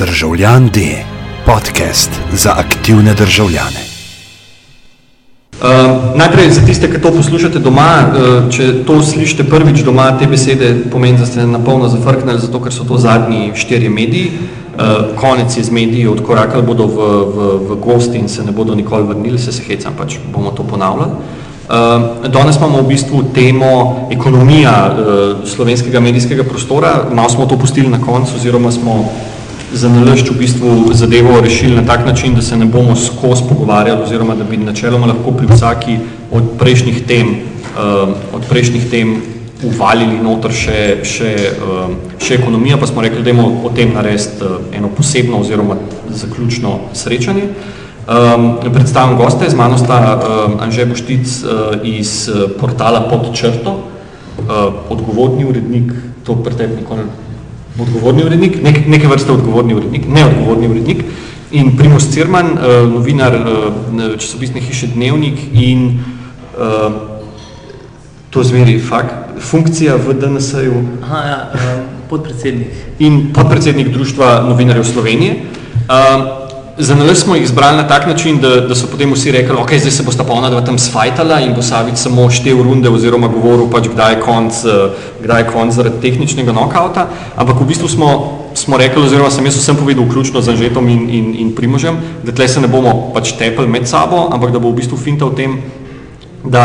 Državljan D, podcast za aktivne državljane. Uh, najprej za tiste, ki to poslušate doma, uh, če to slišite prvič doma, te besede pomeni, da ste napolno zafrknili, zato ker so to zadnji štirje mediji. Uh, konec je z mediji, odkorakali bodo v, v, v gosti in se ne bodo nikoli vrnili, se se hecam, pač bomo to ponavljali. Uh, danes imamo v bistvu temo ekonomija uh, slovenskega medijskega prostora, malo smo to pustili na koncu oziroma smo za nalašč v bistvu zadevo rešili na tak način, da se ne bomo skozi pogovarjali oziroma da bi načeloma lahko pri vsaki od prejšnjih tem, uh, od prejšnjih tem uvalili noter še, še, uh, še ekonomija, pa smo rekli, da o tem narediti uh, eno posebno oziroma zaključno srečanje. Um, predstavim goste, z mano sta um, Anže Boštic uh, iz portala Pod črto, uh, odgovorni urednik, to pretepi nikoli odgovorni urednik, nek, neke vrste odgovorni urednik, neodgovorni urednik in Primoš Cirman, uh, novinar uh, časopisne hiše Dnevnik in uh, to zveri fakt, funkcija v DNS-ju. Aha, ja, podpredsednik. In podpredsednik Društva novinarjev Slovenije. Uh, Za nalaž smo jih izbrali na tak način, da, da so potem vsi rekli, ok, zdaj se bosta polna dva tam sfajtala in bo Savic samo štev runde oziroma govoril pač, kdaj je konc, kdaj je konc zaradi tehničnega knockouta, ampak v bistvu smo, smo rekli, oziroma sem jaz vsem povedal, vključno z Anžetom in, in, in Primožem, da tle se ne bomo pač tepeli med sabo, ampak da bo v bistvu finta v tem, da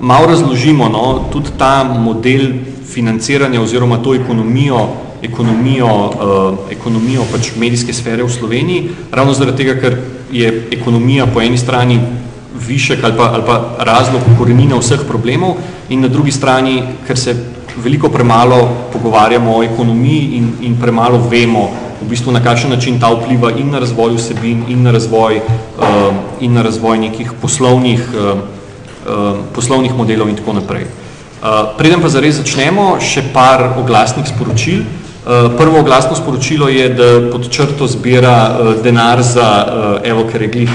malo razložimo no, tudi ta model financiranja oziroma to ekonomijo, ekonomijo, uh, ekonomijo pač medijske sfere v Sloveniji, ravno zaradi tega, ker je ekonomija po eni strani višek ali pa, ali pa razlog korenina vseh problemov in na drugi strani, ker se veliko premalo pogovarjamo o ekonomiji in, in premalo vemo, v bistvu na kakšen način ta vpliva in na razvoj vsebin in na razvoj, uh, in na razvoj nekih poslovnih, uh, uh, poslovnih modelov in tako naprej. Uh, preden pa zares začnemo, še par oglasnih sporočil. Eh, prvo glasno sporočilo je, da pod črto zbira eh, denar za, eh, evo, ker je glih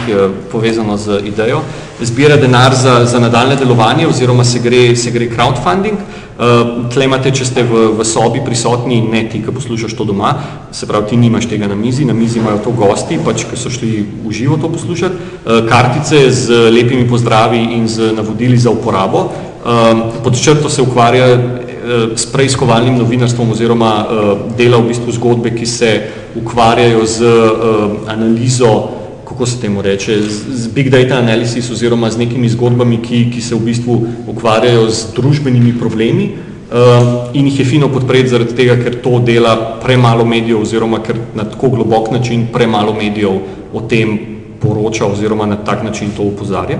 povezano z idejo, zbira denar za, za nadaljne delovanje oziroma se gre, se gre crowdfunding. Tle imate, če ste v, v sobi prisotni, ne ti, ki poslušaš to doma, se pravi, ti nimaš tega na mizi, na mizi imajo to gosti, pač, ki so šli v živo to poslušati, kartice z lepimi pozdravi in z navodili za uporabo. Pod črto se ukvarja Eh, s preiskovalnim novinarstvom oziroma eh, dela v bistvu zgodbe, ki se ukvarjajo z eh, analizo, kako se temu reče, z big data analysis oziroma z nekimi zgodbami, ki, ki se v bistvu ukvarjajo z družbenimi problemi in jih je fino podpreti zaradi tega, ker to dela premalo medijev oziroma ker na tako globok način premalo medijev o tem poroča oziroma na tak način to upozarja.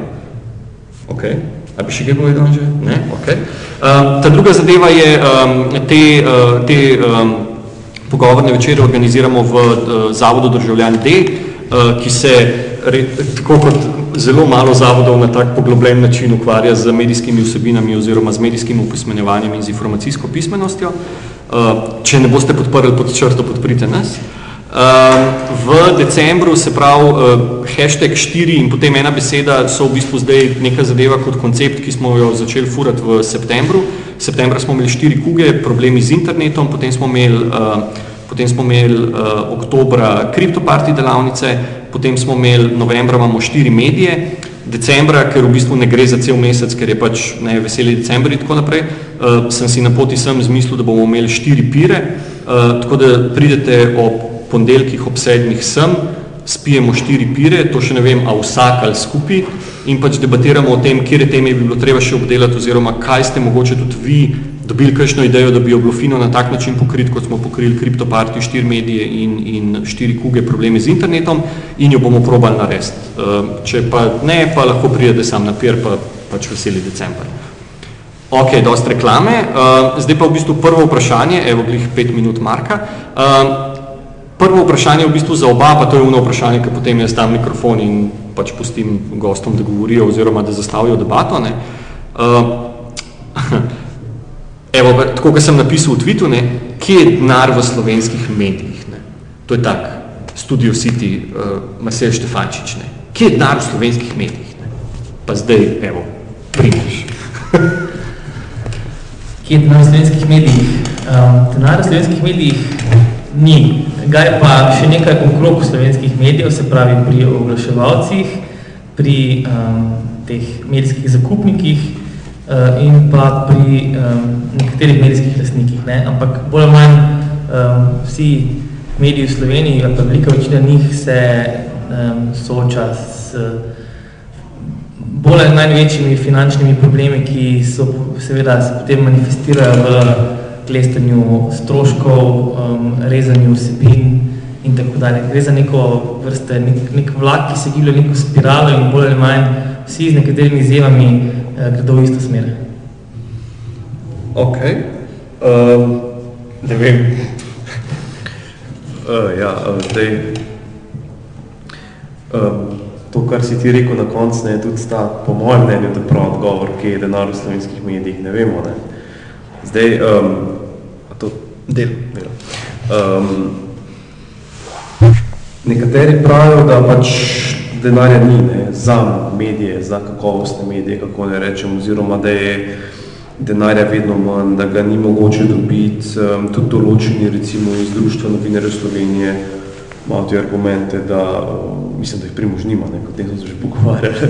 Okay. A bi še kaj povedal že? Ne? Okay. Uh, ta druga zadeva je, um, te, uh, te um, pogovorne večere organiziramo v uh, Zavodu državljan D, uh, ki se re, tako kot zelo malo zavodov na tak poglobljen način ukvarja z medijskimi vsebinami oziroma z medijskim upismenjevanjem in z informacijsko pismenostjo. Uh, če ne boste podprli pod črto, podprite nas. Uh, v decembru se pravi uh, hashtag 4 in potem ena beseda so v bistvu zdaj neka zadeva kot koncept, ki smo jo začeli furati v septembru. Septembra smo imeli štiri kuge, problemi z internetom, potem smo imeli, uh, potem smo imeli uh, oktobra kriptoparti delavnice, potem smo imeli novembra imamo štiri medije, decembra, ker v bistvu ne gre za cel mesec, ker je pač ne, veseli decembri in tako naprej, uh, sem si na poti sem zmislil, da bomo imeli štiri pire, uh, tako da pridete ob ponedeljkih ob sedmih sem, spijemo štiri pire, to še ne vem, a vsak ali skupi in pač debatiramo o tem, kje teme bi bilo treba še obdelati oziroma kaj ste mogoče tudi vi dobili kakšno idejo, da bi jo bilo fino na tak način pokriti, kot smo pokrili kriptoparti, štiri medije in, in štiri kuge probleme z internetom in jo bomo probali narediti. Ehm, če pa ne, pa lahko pridete sam na pir, pa pač veseli december. Ok, dost reklame. Uh, zdaj pa v bistvu prvo vprašanje, evo glih pet minut Marka. Prvo vprašanje v bistvu za oba, pa to je ono vprašanje, ki potem jaz dam mikrofon in pač pustim gostom, da govorijo oziroma da zastavijo debato. Ne. Uh, evo, tako, kot sem napisal v tvitu, ne, kje je denar v slovenskih medijih? Ne. To je tak, Studio City, uh, Masej Štefančič. Ne. Kje je denar v slovenskih medijih? Ne. Pa zdaj, evo, primeš. kje je denar v slovenskih medijih? Um, denar v slovenskih medijih ni ga je pa še nekaj okrog slovenskih medijev, se pravi pri oglaševalcih, pri um, teh medijskih zakupnikih uh, in pa pri um, nekaterih medijskih lastnikih. Ne? Ampak bolj ali manj um, vsi mediji v Sloveniji, pa velika večina njih se um, sooča s bolj največjimi finančnimi problemi, ki so seveda se potem manifestirajo v klestanju stroškov, um, rezanju vsebin in tako dalje. Gre za neko vrste, nek, nek vlak, ki se giblja neko spiralo in bolj ali manj vsi z nekaterimi izjemami uh, gredo v isto smer. Ok. Um, ne vem. uh, ja, uh, zdaj. Um, to, kar si ti rekel na koncu, je tudi ta, po mojem mnenju, da prav odgovor, kje je denar v slovenskih medijih, ne vemo. Ne. Zdaj, um, del. del. Um, nekateri pravijo, da pač denarja ni ne, za medije, za kakovostne medije, kako ne rečem, oziroma da je denarja vedno manj, da ga ni mogoče dobiti, um, tudi določeni recimo iz Društva novinarjev Slovenije, imajo te argumente, da mislim, da jih primož nima, ne, kot nekaj so že pogovarjali,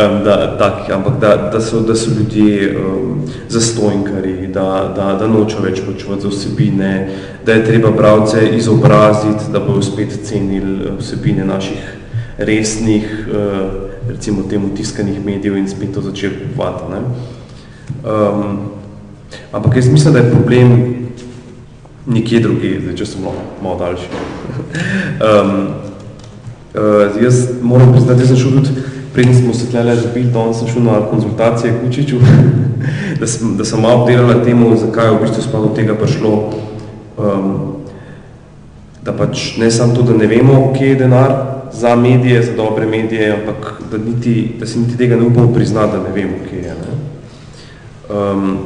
um, da, tak, ampak da, da, so, da so ljudje um, zastojnkari, da, da, da nočejo več počuvati za vsebine, da je treba bravce izobraziti, da bojo spet cenili vsebine naših resnih, uh, recimo temu tiskanih medijev in spet to začeli kupovati. Um, ampak jaz mislim, da je problem nekje druge, zdaj, če sem malo, malo daljši. um, uh, jaz moram priznati, da sem šel tudi, predtem smo se tlele zapili, danes sem šel na konzultacije k Učiču, da, sem, da sem malo obdelala temu, zakaj je v bistvu spalo do tega prišlo. Um, da pač ne samo to, da ne vemo, kje je denar za medije, za dobre medije, ampak da, niti, da si niti tega ne upamo priznati, da ne vemo, kje je. Ne? Um,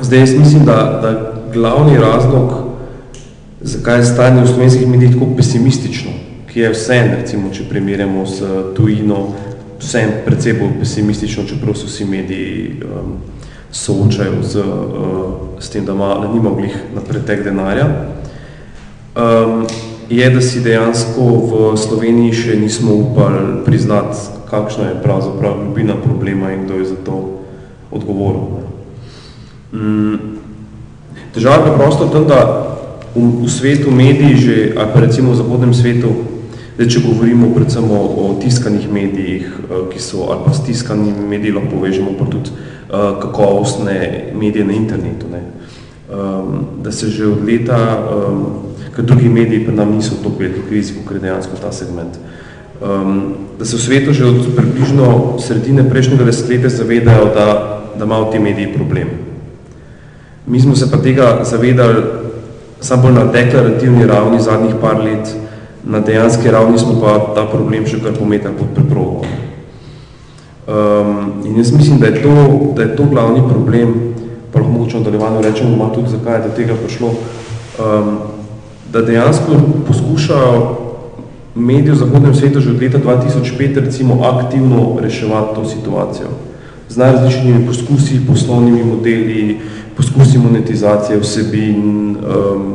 zdaj, jaz mislim, da, da glavni razlog, zakaj je stanje v slovenskih medijih tako pesimistično, ki je vse, recimo, če primerjamo s tujino, vse predvsej bolj pesimistično, čeprav so vsi mediji um, soočajo z, uh, s tem, da, ima, da nima glih na pretek denarja, um, je, da si dejansko v Sloveniji še nismo upali priznati, kakšna je pravzaprav ljubina problema in kdo je za to odgovoren. Mm, Težava je prosto tam, da v, v svetu mediji že, ali pa recimo v zahodnem svetu, da če govorimo predvsem o, o tiskanih medijih, eh, ki so, ali pa s tiskanimi mediji lahko povežemo pa tudi uh, kakovostne medije na internetu, ne. Um, da se že od leta, um, ker drugi mediji pa nam niso tako veliki krizi, kot je dejansko ta segment, um, da se v svetu že od približno sredine prejšnjega desetletja zavedajo, da, da imajo ti mediji problem. Mi smo se pa tega zavedali samo bolj na deklarativni ravni zadnjih par let, na dejanski ravni smo pa ta problem še kar pometali pod preprogo. Um, in jaz mislim, da je, to, da je to glavni problem, pa lahko mogoče nadaljevano rečemo malo tudi, zakaj je do tega prišlo, um, da dejansko poskušajo mediji v zahodnem svetu že od leta 2005 recimo aktivno reševati to situacijo. Z najrazličnimi poskusi, poslovnimi modeli, poskusi monetizacije vsebin. Um,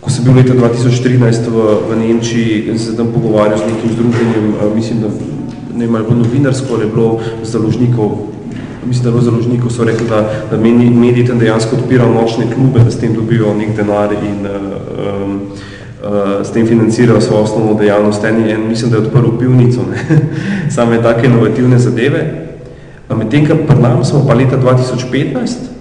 ko sem bil leta 2013 v, v Nemčiji in se tam pogovarjal z nekim združenjem, uh, mislim, da ne ima bilo novinarsko, ali bilo založnikov, mislim, da bilo založnikov, so rekli, da, da mediji tam dejansko odpirajo nočne klube, da s tem dobijo nek denar in uh, um, s tem financirajo svojo osnovno dejavnost. En, mislim, da je odprl pivnico, ne? same take inovativne zadeve. Medtem, kar pri nam smo pa leta 2015,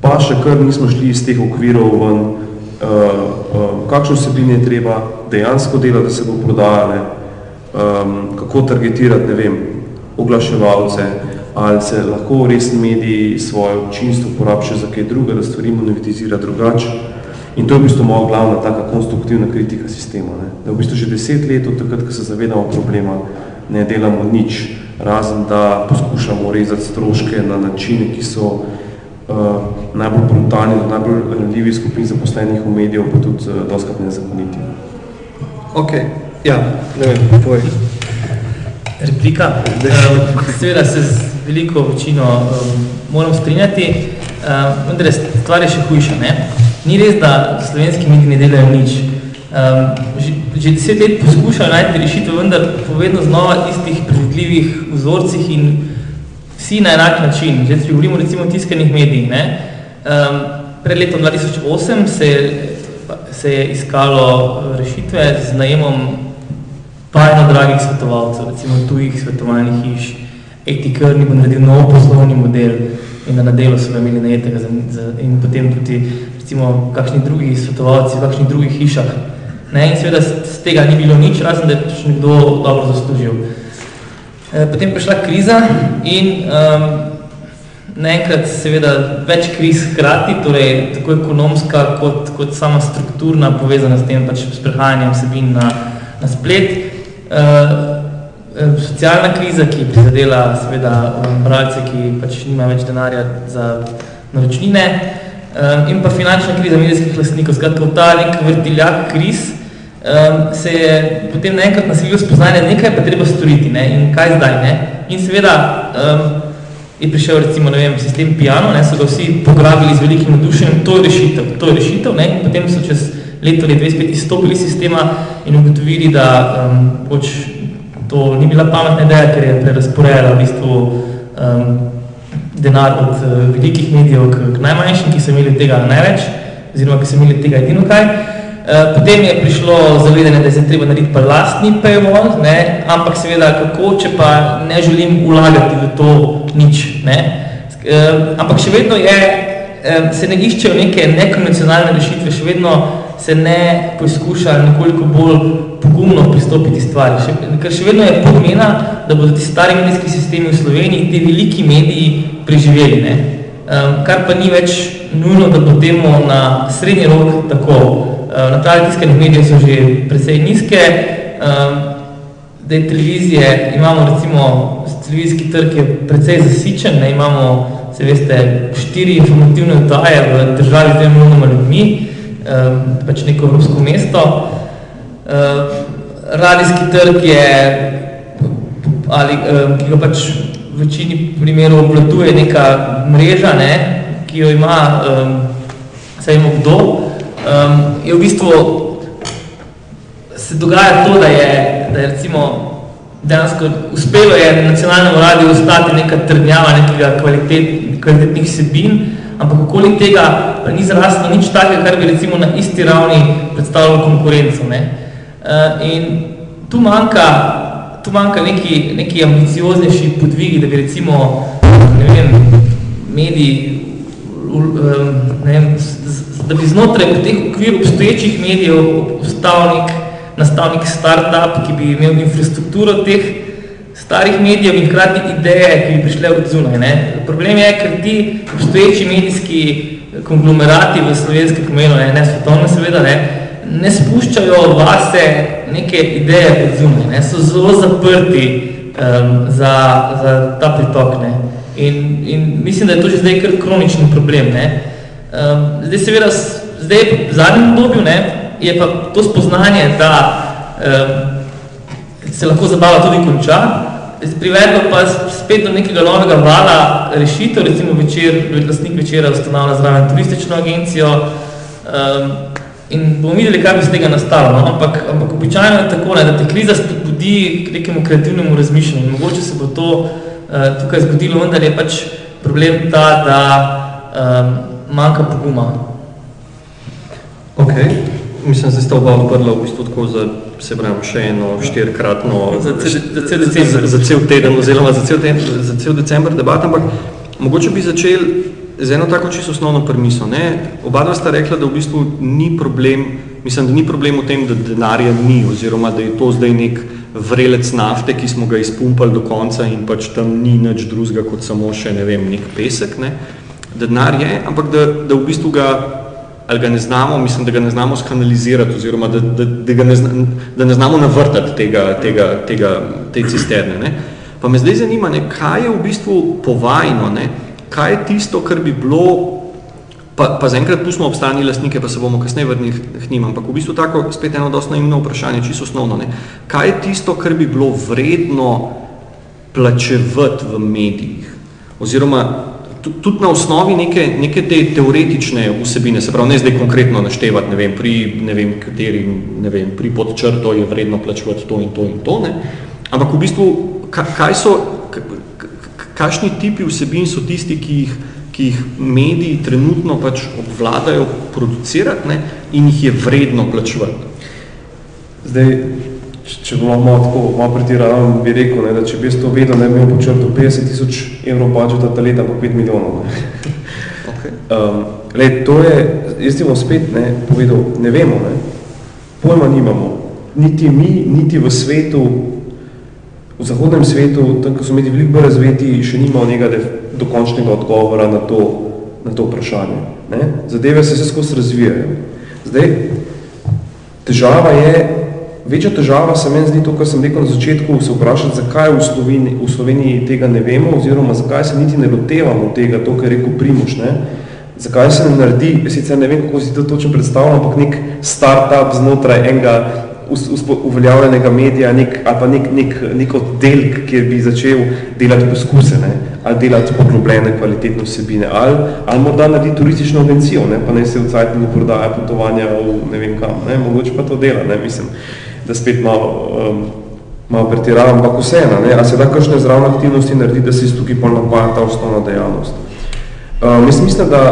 pa še kar nismo šli iz teh okvirov ven, uh, uh, kakšno vsebine je treba dejansko delati, da se bo prodajale, um, kako targetirati, ne vem, oglaševalce, ali se lahko res mediji svoje občinstvo porabi še za kaj druga, da stvari monetizira drugače. In to je v bistvu moja glavna taka konstruktivna kritika sistema. Ne? Da v bistvu že deset let od takrat, ko se zavedamo problema, ne delamo nič, razen da poskušamo rezati stroške na načine, ki so uh, najbolj brutalni, najbolj ranljivi skupin zaposlenih v medijev, pa tudi uh, doskrat nezakoniti. Ok, ja, ne vem, tvoj. Replika. Uh, seveda se z veliko večino um, moram strinjati, uh, vendar stvar je še hujša. Ne? ni res, da slovenski mediji ne delajo nič. Um, že, že deset let poskušajo najti rešitev, vendar po vedno znova istih predvidljivih vzorcih in vsi na enak način. Že če govorimo recimo o tiskanih medijih. Ne? Um, pred letom 2008 se, se je iskalo rešitve z najemom pajno dragih svetovalcev, recimo tujih svetovalnih hiš. ATK ni bo naredil nov poslovni model in na delo so imeli najetega za, za, in potem tudi recimo kakšni drugi svetovalci v kakšnih drugih hišah Ne? In seveda z tega ni bilo nič, razen da je pač nekdo dobro zaslužil. E, potem prišla kriza in um, naenkrat seveda več kriz hkrati, torej tako ekonomska kot, kot sama strukturna povezana s tem pač s prehajanjem vsebin na, na splet. E, socialna kriza, ki je prizadela seveda bralce, ki pač nima več denarja za naročnine, in pa finančna kriza medijskih lastnikov, skratka ta nek vrtiljak kriz, um, se je potem naenkrat nasilil spoznanje, nekaj pa treba storiti ne? in kaj zdaj. Ne? In seveda um, je prišel recimo, ne vem, sistem piano, ne? so ga vsi pograbili z velikim nadušenjem, to je rešitev, to je rešitev ne? in potem so čez leto ali dve spet izstopili sistema in ugotovili, da um, poč to ni bila pametna ideja, ker je prerasporejala v bistvu um, denar od uh, velikih medijev k, k najmanjšim, ki so imeli tega največ, oziroma ki so imeli tega edino kaj. Eh, potem je prišlo zavedanje, da se treba narediti pa lastni paywall, ne? ampak seveda kako, če pa ne želim ulagati v to nič. Ne? Uh, ampak še vedno je, uh, se ne iščejo neke nekonvencionalne rešitve, še vedno se ne poskuša nekoliko bolj pogumno pristopiti stvari. Še, ker še vedno je pomena, da bodo ti stari medijski sistemi v Sloveniji, ti veliki mediji preživeli. Ne? Kar pa ni več nujno, da bo temu na srednji rok tako. Eh, naprave tiskanih medijev so že precej nizke, da je televizije, imamo recimo, televizijski trg je precej zasičen, ne, imamo, se veste, štiri informativne oddaje v državi z dvema milijonoma ljudmi, pač neko evropsko mesto. Radijski trg je, ali, ki ga pač v večini primerov obvladuje neka mreža, ne, ki jo ima, saj imamo kdo, um, je v bistvu se dogaja to, da je, da je recimo dejansko uspelo je nacionalnemu radiju ostati neka trdnjava nekega kvalitet, kvalitetnih sebin, ampak okoli tega ni zraslo nič takega, kar bi recimo na isti ravni predstavljalo konkurenco. Ne? Uh, in tu manjka, tu manjka neki, neki ambicioznejši podvigi, da bi recimo ne vem, mediji ne da bi znotraj teh okvir obstoječih medijev ostal nek nastavnik start-up, ki bi imel infrastrukturo teh starih medijev in hkrati ideje, ki bi prišle od zunaj. Ne. Problem je, ker ti obstoječi medijski konglomerati v slovenskem pomenu, ne, ne svetovno seveda, ne, ne spuščajo vase neke ideje od zunaj, ne, so zelo zaprti um, za, za ta pritok. Ne. In, in mislim, da je to že zdaj kar kronični problem. Ne. Um, zdaj seveda, zdaj v zadnjem obdobju ne, je pa to spoznanje, da um, se lahko zabava tudi konča, privedlo pa spet do nekega novega vala rešitev, recimo večer, lastnik večera ustanavlja zraven turistično agencijo um, in bomo videli, kaj bi z tega nastalo. No? Ampak, ampak običajno je tako, ne, da te kriza spodbudi k nekemu kreativnemu razmišljanju. Mogoče se bo to uh, tukaj zgodilo, vendar je pač problem ta, da um, manjka poguma. Ok, mislim, da ste oba odprla v bistvu tako za, se pravim, še eno štirikratno, za, za, cel december. Za, za cel teden, oziroma za cel, ten, za cel december debat, ampak mogoče bi začeli z eno tako čisto osnovno premiso. Ne? Oba dva sta rekla, da v bistvu ni problem, mislim, da ni problem v tem, da denarja ni, oziroma da je to zdaj nek vrelec nafte, ki smo ga izpumpali do konca in pač tam ni nič drugega kot samo še, ne vem, nek pesek. Ne? denar je, ampak da, da v bistvu ga ali ga ne znamo, mislim, da ga ne znamo skanalizirati oziroma da, da, da, ga ne, da ne znamo navrtati tega, tega, tega, te cisterne. Ne. Pa me zdaj zanima, ne, kaj je v bistvu povajno, ne, kaj je tisto, kar bi bilo, pa, pa zaenkrat pustimo obstani lastnike, pa se bomo kasneje vrnili k njim, ampak v bistvu tako spet eno dosti naivno vprašanje, čisto osnovno. Ne. Kaj je tisto, kar bi bilo vredno plačevati v medijih? Oziroma, tudi na osnovi neke, neke te teoretične vsebine, se pravi, ne zdaj konkretno naštevati, ne vem, pri, ne vem, kateri, ne vem, pri podčrto je vredno plačevati to in to in to, ne, ampak v bistvu, kaj so, kakšni tipi vsebin so tisti, ki jih, ki jih mediji trenutno pač obvladajo producirati ne, in jih je vredno plačevati. Zdaj, če bomo malo tako, malo pretiravam, bi rekel, ne, da če bi jaz to vedel, ne bi imel počrto 50 tisoč evrov budžeta ta leta pa 5 milijonov. Ne. Okay. Um, lej, to je, jaz ti bom spet ne, povedal, ne vemo, ne. pojma nimamo, niti mi, niti v svetu, v zahodnem svetu, tam, ko so mediji veliko bolj razveti, še nima nekega dokončnega odgovora na to, na to vprašanje. Ne. Zadeve se vse skozi razvijajo. Zdaj, težava je, Večja težava se meni zdi to, kar sem rekel na začetku, se vprašati, zakaj v Sloveniji, v Sloveniji tega ne vemo, oziroma zakaj se niti ne lotevamo tega, to, kar je rekel Primoš, ne? zakaj se ne naredi, sicer ne vem, kako si to točno predstavljam, ampak nek start-up znotraj enega uveljavljenega medija nek, ali pa nek, nek, nek oddelk, kjer bi začel delati poskuse, ne? ali delati poglobljene kvalitetne vsebine, ali, ali morda naredi turistično agencijo, ne? pa ne se v cajtni prodaja potovanja v ne vem kam, ne? mogoče pa to dela, ne? mislim da spet malo, um, malo pretiravam, ampak vseeno, ne, a se da kakšne zravne aktivnosti naredi, da se tukaj pol napaja ta osnovna dejavnost. Um, jaz mislim, da,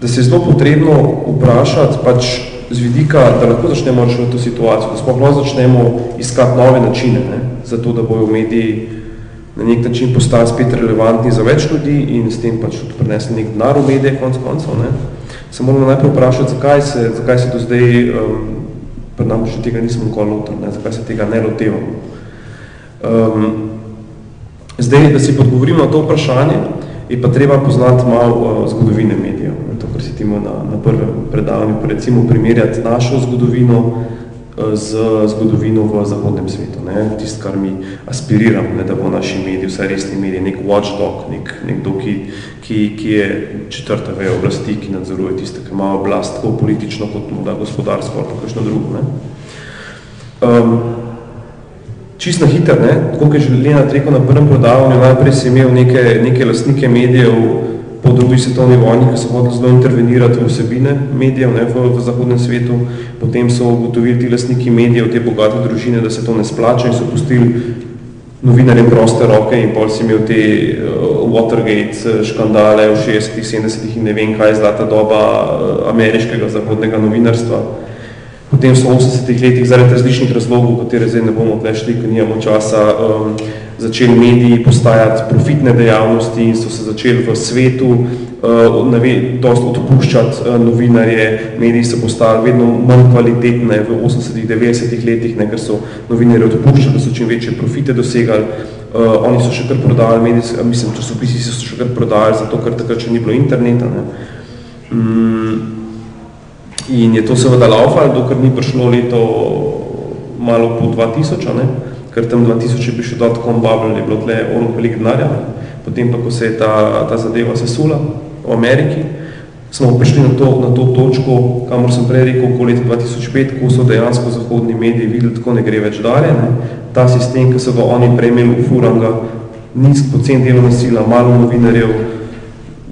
da se je zelo potrebno vprašati pač z vidika, da lahko začnemo rešiti to situacijo, da sploh začnemo iskati nove načine, ne, zato da bojo mediji na nek način postali spet relevantni za več ljudi in s tem pač tudi prinesli nek denar v medije, konc koncev. Ne. Se moramo najprej vprašati, zakaj se, zakaj se do zdaj um, pri nam še tega nismo nikoli lotili, ne, zakaj se tega ne lotevamo. Um, zdaj, da si podgovorimo na to vprašanje, je pa treba poznati malo uh, zgodovine medijev. To, kar si timo na, na prvem predavanju, pa recimo primerjati našo zgodovino uh, z zgodovino v zahodnem svetu. Ne, tist, kar mi aspiriramo, ne, da bo naši mediji, vsaj resni mediji, nek watchdog, nek, nekdo, ki, ki, ki je četrta veja oblasti, ki nadzoruje tiste, ki ima oblast tako politično kot morda gospodarsko ali pa kakšno drugo. Ne. Um, čist na hiter, ne, tako je že Lena rekel na prvem prodavanju, najprej si imel neke, neke lastnike medijev po drugi svetovni vojni, ki so hodili zelo intervenirati v vsebine medijev ne, v, v zahodnem svetu, potem so ugotovili ti lastniki medijev, te bogate družine, da se to ne splača in so pustili novinarjem proste roke in pol si imel te uh, Watergate eh, škandale v 60-ih, 70-ih in ne vem kaj, zlata doba uh, ameriškega zahodnega novinarstva. Potem so v 80-ih letih zaradi različnih razlogov, katere zdaj ne bomo tlešli, ker nimamo časa, um, začeli mediji postajati profitne dejavnosti in so se začeli v svetu uh, ve, dost odpuščati uh, novinarje, mediji so postali vedno manj kvalitetne v 80-ih, 90-ih letih, ne, ker so novinarje odpuščali, so čim večje profite dosegali. Uh, oni so še kar prodajali, medijski, mislim, časopisi so še kar prodajali, zato ker takrat še ni bilo interneta. Ne. Mm, in je to seveda laufalo, dokler ni prišlo leto malo po 2000, ne, ker tam 2000 je bil še dotcom bubble, je bilo tle ono veliko denarja, potem pa, ko se je ta, ta zadeva sesula, v Ameriki, smo prišli na to, na to točko, kamor sem prej rekel, ko leta 2005, ko so dejansko zahodni mediji videli, tako ne gre več dalje. Ne? Ta sistem, ki so ga oni prejmeli v Furanga, nizk pocen delovna sila, malo novinarjev,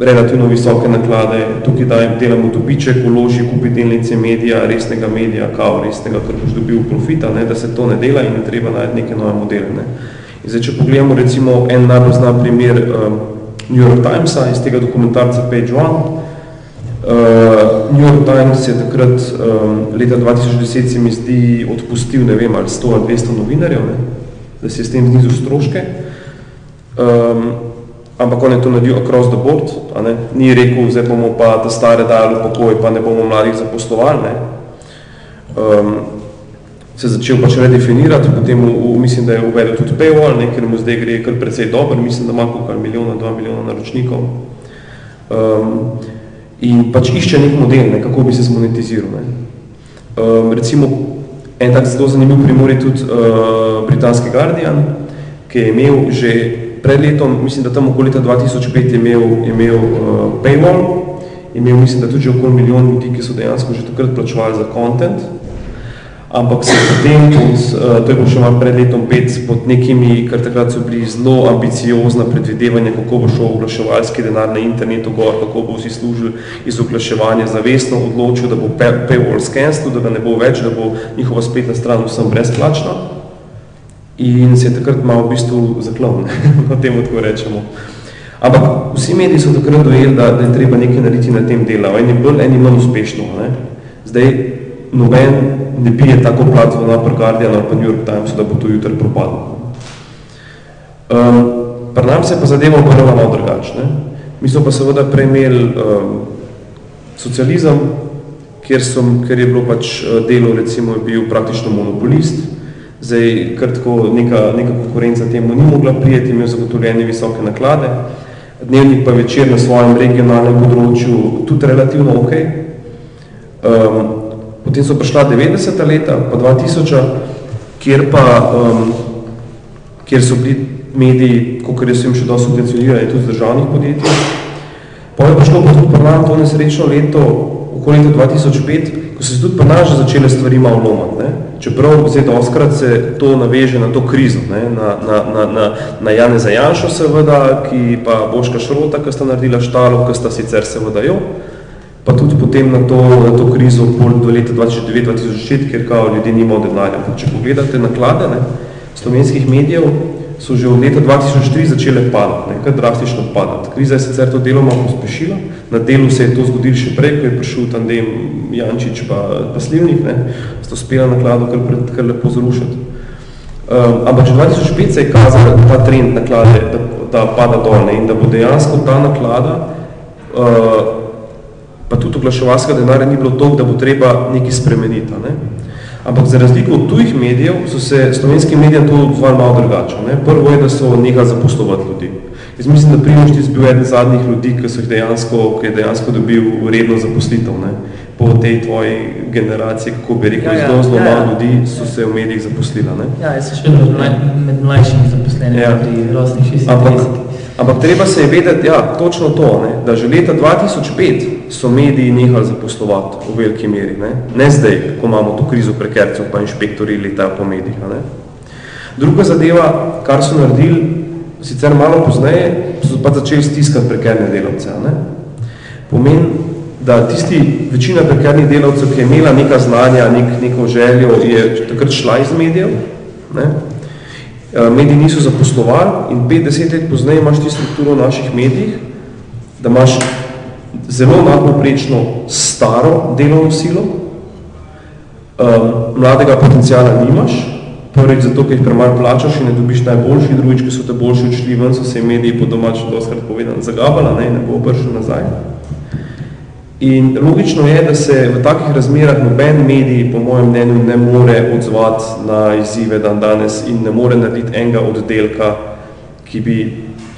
relativno visoke naklade, tukaj daj, delamo dobiček, uloži, kupi delnice medija, resnega medija, kao resnega, kar boš dobil profita, ne? da se to ne dela in je treba najti neke nove modele. Ne? In zdaj, če pogledamo recimo en najbolj znan primer, um, New York Timesa iz tega dokumentarca Page One. Uh, New York Times je takrat um, leta 2010 se mi zdi odpustil, ne vem, ali 100 ali 200 novinarjev, ne, da se je s tem znizil stroške. Um, ampak on je to naredil across the board, a ne, ni rekel, zdaj bomo pa ta stare dajali v pokoj, pa ne bomo mladih zaposlovali, ne. Um, se začel pač redefinirati, potem v, v, mislim, da je uvedel tudi paywall, ne, ker mu zdaj gre kar precej dobro, mislim, da ima koliko milijona, dva milijona naročnikov. Um, in pač išče nek model, ne, kako bi se zmonetiziral. Ne. Um, recimo, en tak zelo zanimiv primor je tudi uh, britanski Guardian, ki je imel že pred letom, mislim, da tam okoli leta 2005 je imel, je imel uh, paywall, imel, mislim, da tudi okoli milijon ljudi, ki so dejansko že takrat plačevali za content, ampak se potem uh, to je bilo še malo pred letom pet, pod nekimi, kar takrat so bili zelo ambiciozna predvidevanja, kako bo šel oglaševalski denar na internetu gor, kako bo vsi služili iz oglaševanja, zavestno odločil, da bo paywall scanstvo, da ga ne bo več, da bo njihova spletna stran vsem brezplačna. In se je takrat malo v bistvu zaklon, o tem tako rečemo. Ampak vsi mediji so takrat dojeli, da, da je treba nekaj narediti na tem delu, eni bolj, eni manj uspešno. Ne? Zdaj, noben ne pije tako platvo na Upper Guardian ali pa New York Times, da bo to jutri propadlo. Um, pri nam se pa zadeva obrnila malo drugačne. Mi smo pa seveda prej imeli um, socializem, kjer, som, kjer je bilo pač uh, delo, recimo, je bil praktično monopolist, zdaj kar tako neka, neka konkurenca temu ni mogla prijeti, imel zagotovljene visoke naklade, dnevnik pa večer na svojem regionalnem področju tudi relativno ok. Um, Potem so prišla 90. leta, pa 2000, kjer pa, um, kjer so bili mediji, kot jaz sem še dosti subvencionirani, tudi z državnih podjetij. Pa je prišlo pa tudi pri nam to nesrečno leto, okoli leta 2005, ko so se tudi pri nas začele stvari malo lomati. Čeprav zdaj oskrat se to naveže na to krizo, ne? na, na, na, na, na Jane Zajanšo seveda, ki pa Boška Šrota, ki sta naredila štalo, ki sta sicer seveda jo, pa tudi potem na to, na to krizo pol do leta 2009-2010, ker kao ljudje nimajo denarja. Če pogledate naklade ne, slovenskih medijev, so že od leta 2003 začele padati, nekaj drastično padati. Kriza je sicer to deloma pospešila, na delu se je to zgodilo še prej, ko je prišel tandem Jančič pa, pa Slivnik, ne, sta uspela naklado kar, pred, kar lepo zrušiti. Um, ampak že 2005 se je kazal ta trend naklade, da, da pada dol ne, in da bo dejansko ta naklada uh, pa tudi oglaševalskega denarja ni bilo toliko, da bo treba nekaj spremeniti. Ne? Ampak za razliko od tujih medijev so se slovenski medijem to odzvali malo drugače. Ne? Prvo je, da so nekaj zaposlovati ljudi. Jaz mislim, da Primoš ti bil eden zadnjih ljudi, ki, so jih dejansko, ki je dejansko dobil redno zaposlitev. Ne? Po tej tvoji generaciji, kako bi rekel, ja, ja, zelo, zelo ja, ja. malo ljudi so se v medijih zaposlila. Ne? Ja, jaz sem še med mlajšimi zaposlenimi ja. pri rostnih 36. Ampak treba se je vedeti, ja, točno to, ne, da že leta 2005 so mediji nehali zaposlovati v veliki meri. Ne, ne zdaj, ko imamo to krizo prekercev, pa inšpektori letajo po medijih. Ne. Druga zadeva, kar so naredili, sicer malo pozneje, so pa začeli stiskati prekerne delavce. Ne. Pomeni, da tisti večina prekernih delavcev, ki je imela neka znanja, nek, neko željo, je takrat šla iz medijev, ne, mediji niso zaposlovali in 50 let pozneje imaš ti strukturo v naših medijih, da imaš zelo nadpoprečno staro delovno silo, um, mladega potencijala nimaš, prvič zato, ker jih premalo plačaš in ne dobiš najboljši, drugič, ki so te boljši odšli ven, so se mediji po domačem doskrat povedano zagabala, ne, ne bo obršel nazaj. In logično je, da se v takih razmerah noben medij, po mojem mnenju, ne more odzvati na izzive dan danes in ne more narediti enega oddelka, ki bi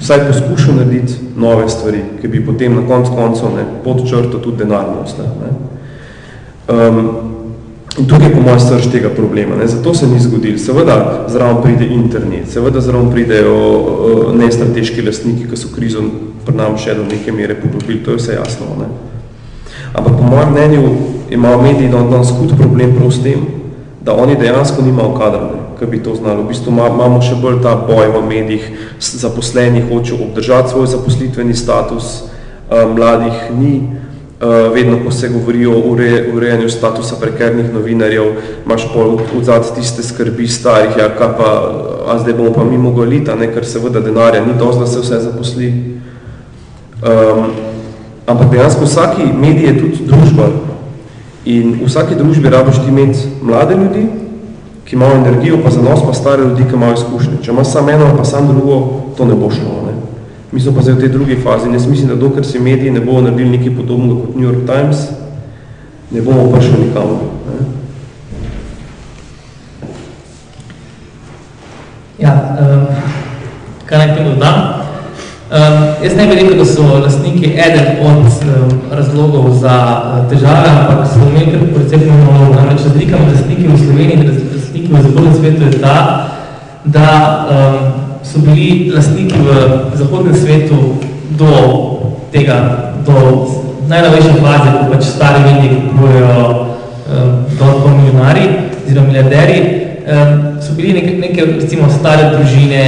vsaj poskušal narediti nove stvari, ki bi potem na konc koncev ne, pod črto tudi denarnost. Ne. Um, in tukaj je po mojem srž tega problema. Ne. Zato se ni zgodil. Seveda zraven pride internet, seveda zraven pridejo uh, nestrateški lastniki, ki so krizo pri nam še do neke mere poglobili. To je vse jasno. Ne. Ampak po mojem mnenju imajo mediji da danes hud problem prav s tem, da oni dejansko nimajo kadra, ki bi to znali. V bistvu imamo še bolj ta boj v medijih, zaposleni hočejo obdržati svoj zaposlitveni status, mladih ni, vedno, ko se govori o urejanju statusa prekernih novinarjev, imaš pol odzad tiste skrbi starih, ja, kaj pa, a zdaj bomo pa mi mogolita, ne, ker seveda denarja ni dost, da se vse zaposli. Um, Ampak dejansko vsaki medij je tudi družba in v vsaki družbi rabiš ti imeti mlade ljudi, ki imajo energijo, pa zanos pa stare ljudi, ki imajo izkušnje. Če imaš samo eno, pa samo drugo, to ne bo šlo. Ne? Mi smo pa zdaj v tej drugi fazi jaz mislim, da dokler si mediji ne bodo naredili nekaj podobnega kot New York Times, ne bomo prišli nikamor. Ja, um, kaj naj tem dodam? Um, jaz ne bi rekel, da so lastniki eden od um, razlogov za uh, težave, ampak so kar predvsem namreč razlika med lastniki v Sloveniji in lastniki v zahodnem svetu je ta, da um, so bili lastniki v zahodnem svetu do tega, do najnovejše faze, ko pač stari mediji kupujejo um, dotko milijonari, oziroma milijarderji, um, so bili neke, neke recimo stare družine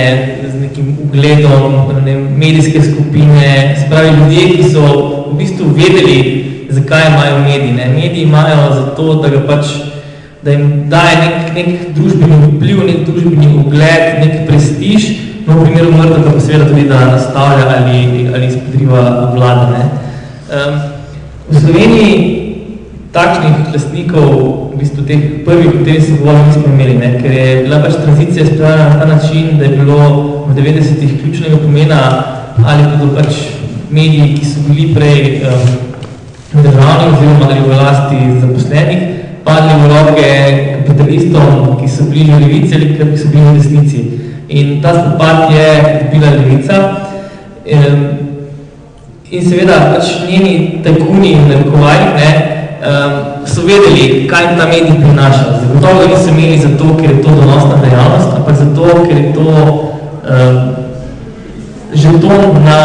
z nekim ugledom, ne, medijske skupine, se pravi ljudje, ki so v bistvu vedeli, zakaj imajo mediji. Ne. Mediji imajo zato, da ga pač da jim daje nek, nek družbeni vpliv, nek družbeni ugled, nek prestiž, no v primeru mrtva pa seveda tudi, da nastavlja ali, ali izpodriva vlade. Ne. Um, v Sloveniji takšnih lastnikov, v bistvu teh prvih, kateri se govorili, nismo imeli, ne? ker je bila pač tranzicija spravljena na ta način, da je bilo v 90-ih ključnega pomena ali bodo pač mediji, ki so bili prej um, državni oziroma ali v vlasti zaposlenih, padli v roke kapitalistom, ki so bili že levici ali ki so bili v desnici. In ta spopad je bila levica. In seveda pač njeni tajkuni in ne, um, so vedeli, kaj ta medij prinaša. Zagotovo ga niso imeli zato, ker je to donosna dejavnost, ampak zato, ker je to um, žeton na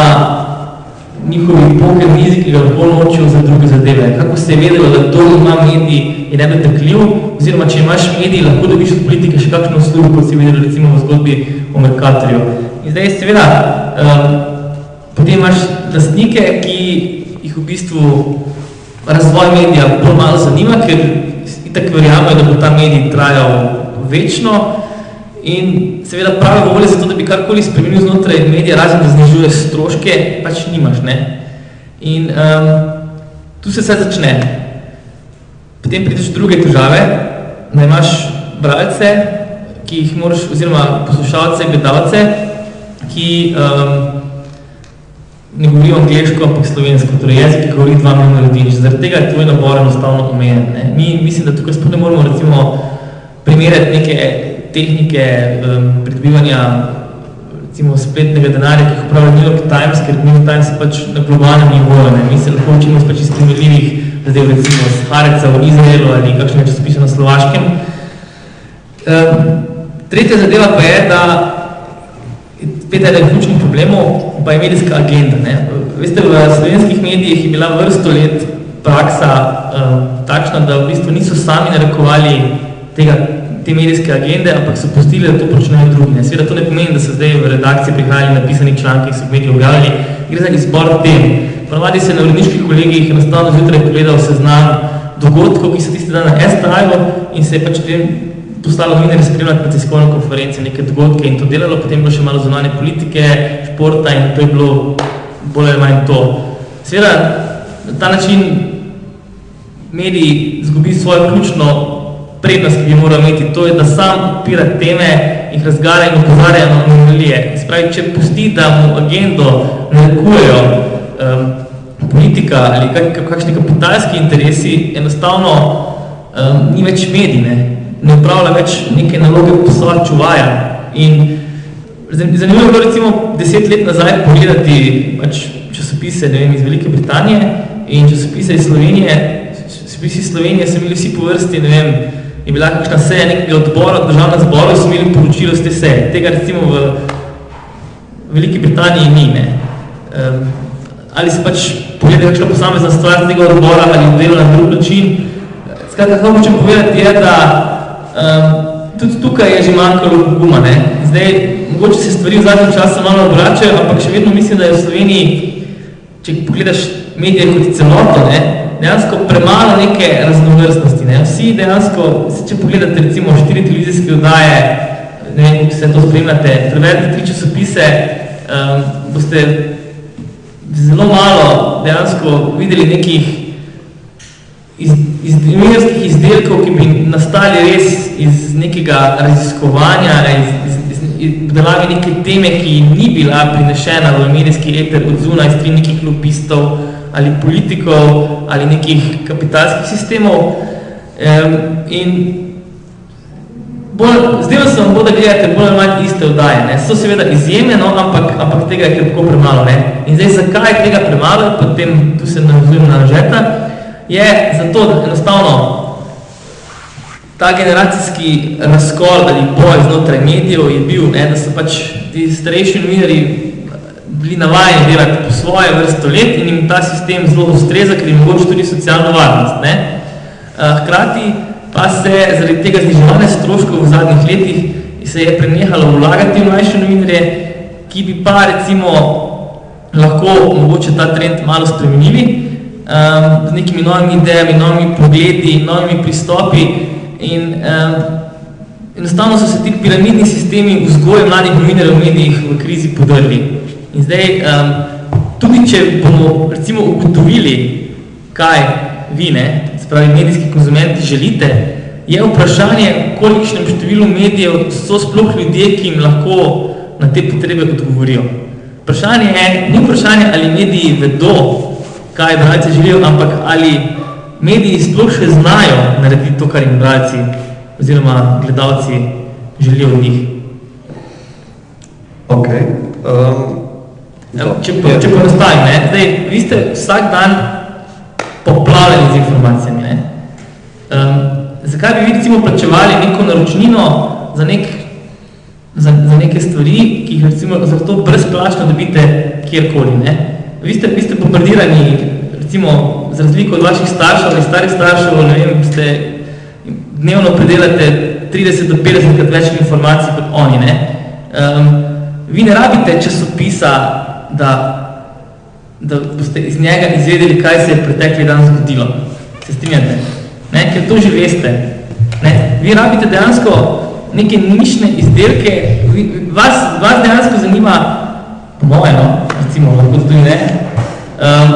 njihovi poker mizi, ki ga lahko nočijo za druge zadeve. Kako se je vedelo, da to ima medij je nedotekljiv, oziroma če imaš medij, lahko dobiš od politike še kakšno službo, kot si videli recimo v zgodbi o Mercatorju. In zdaj seveda, um, potem imaš lastnike, ki jih v bistvu razvoj medija bolj malo zanima, ker itak verjamajo, da bo ta medij trajal večno in seveda pravi volje za to, da bi karkoli spremenil znotraj medija, razen da znižuje stroške, pač nimaš, ne. In um, tu se vse začne. Potem prideš druge težave, da imaš bralce, ki jih moraš, oziroma poslušalce, gledalce, ki um, ne govorijo angliško, ampak slovensko, torej jezik, ki govori dva milijona ljudi. Zaradi tega je tvoj nabor enostavno omejen. Ne. Mi mislim, da tukaj sploh ne moramo recimo primerjati neke tehnike um, pridobivanja recimo spletnega denarja, ki jih upravlja New York Times, ker New York Times je pač na globalnem nivoju. Ne. Mi se lahko učimo pač iz primerljivih zadev, recimo z Hareca v Izraelu ali kakšnega časopisa na Slovaškem. Um, tretja zadeva pa je, da spet eden ključnih problemov pa je medijska agenda. Ne. Veste, v slovenskih medijih je bila vrsto let praksa um, takšna, da v bistvu niso sami narekovali tega, te medijske agende, ampak so pustili, da to počnejo drugi. Ne. Sveda to ne pomeni, da so zdaj v redakciji prihajali napisani članki, ki so v mediji objavljali. Gre za izbor tem. Ponovadi se na uredniških kolegijih enostavno zjutraj pogledal seznam dogodkov, ki so tisti dan na STI-u in se je pač tem postalo novinarje spremljati na tiskovno konferenci, neke dogodke in to delalo, potem bilo še malo zunanje politike, športa in to je bilo bolj ali manj to. Seveda, na ta način mediji zgubi svojo ključno prednost, ki bi moral imeti, to je, da sam odpira teme, jih razgara in opozarja na anomalije. Spravi, če pusti, da mu agendo narekujejo um, politika ali kak, kakšni kapitalski interesi, enostavno um, ni več medij, ne? Ne upravlja več neke naloge posla čuvaja. In zanimivo je bilo recimo deset let nazaj pogledati pač časopise ne vem, iz Velike Britanije in časopise iz Slovenije. Časopisi iz Slovenije so imeli vsi po vrsti, ne vem, je bila kakšna seja nekega odbora, državna zbora, so imeli poročilo z te seje. Tega recimo v Veliki Britaniji ni. Ne. Um, ali se pač pogleda kakšna posamezna stvar z tega odbora ali delo na drug način. Skratka, kako hočem povedati je, da Um, tudi tukaj je že manjkalo guma. Ne? Zdaj, mogoče se stvari v zadnjem času malo obračajo, ampak še vedno mislim, da je v Sloveniji, če pogledaš medije kot celoto, ne, dejansko premalo neke raznovrstnosti. Ne? Vsi dejansko, če pogledate recimo štiri televizijske oddaje, ne vem, kako se to spremljate, preverite tri časopise, um, boste zelo malo dejansko videli nekih iz, iz novinarskih izdelkov, ki bi nastali res iz nekega raziskovanja, iz, iz, iz, iz delave neke teme, ki ni bila prinešena v medijski eter od zunaj strani nekih lobistov ali politikov ali nekih kapitalskih sistemov. Um, in zdaj se vam bo, da gledate bolj ali manj iste oddaje. Ne. So seveda izjemne, no, ampak, ampak tega je krepko premalo. Ne. In zdaj, zakaj je tega premalo, potem tu se navazujem na žeta, je zato, da enostavno ta generacijski razkol ali boj znotraj medijev je bil, ne, da so pač ti starejši novinari bili navajeni delati po svoje vrsto let in jim ta sistem zelo ustreza, ker jim mogoče tudi socialno varnost. Ne. Hkrati pa se zaradi tega zniževanja stroškov v zadnjih letih se je prenehalo vlagati v mlajše novinarje, ki bi pa recimo lahko mogoče ta trend malo spremenili um, z nekimi novimi idejami, novimi pogledi, novimi pristopi in um, enostavno so se ti piramidni sistemi vzgoje mladih novinarjev v medijih v krizi podrli. In zdaj, um, tudi če bomo recimo ugotovili, kaj vi, ne, spravi medijski konzumenti, želite, je vprašanje, kolikšnem številu medijev so sploh ljudje, ki jim lahko na te potrebe odgovorijo. Vprašanje je, ni vprašanje, ali mediji vedo, kaj bralci želijo, ampak ali mediji sploh še znajo narediti to, kar jim bralci oziroma gledalci želijo od njih. Ok. Um, Evo, če po, če ponostavim, ne, zdaj, vi ste vsak dan poplavljeni z informacijami. Ne? Um, zakaj bi vi recimo plačevali neko naročnino za nek za, za neke stvari, ki jih recimo zato brezplačno dobite kjerkoli. Ne? Vi, ste, vi ste bombardirani, recimo, z razliko od vaših staršev ali starih staršev, ne vem, ste dnevno predelate 30 do 50 krat več informacij kot oni. Ne? Um, vi ne rabite časopisa, da, da boste iz njega izvedeli, kaj se je pretekli dan zgodilo. Se strinjate? Ne? Ker to že veste. Ne? Vi rabite dejansko neke nišne izdelke, vas, vas dejansko zanima, po moje, no, recimo, lahko tudi ne, um,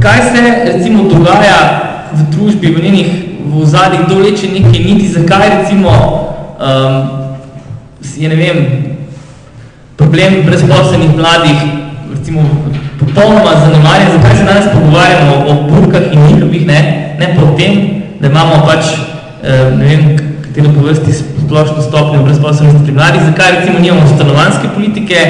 kaj se recimo dogaja v družbi, v njenih v zadnjih doleče neke niti, zakaj recimo um, je, ne vem, problem brezposlenih mladih, recimo, popolnoma zanemarjen, zakaj se danes pogovarjamo o burkah in njihovih, ne, ne po tem, da imamo pač, ne vem, katero po vrsti splošno stopnjo brezposobnosti mladih, zakaj recimo nimamo stanovanske politike,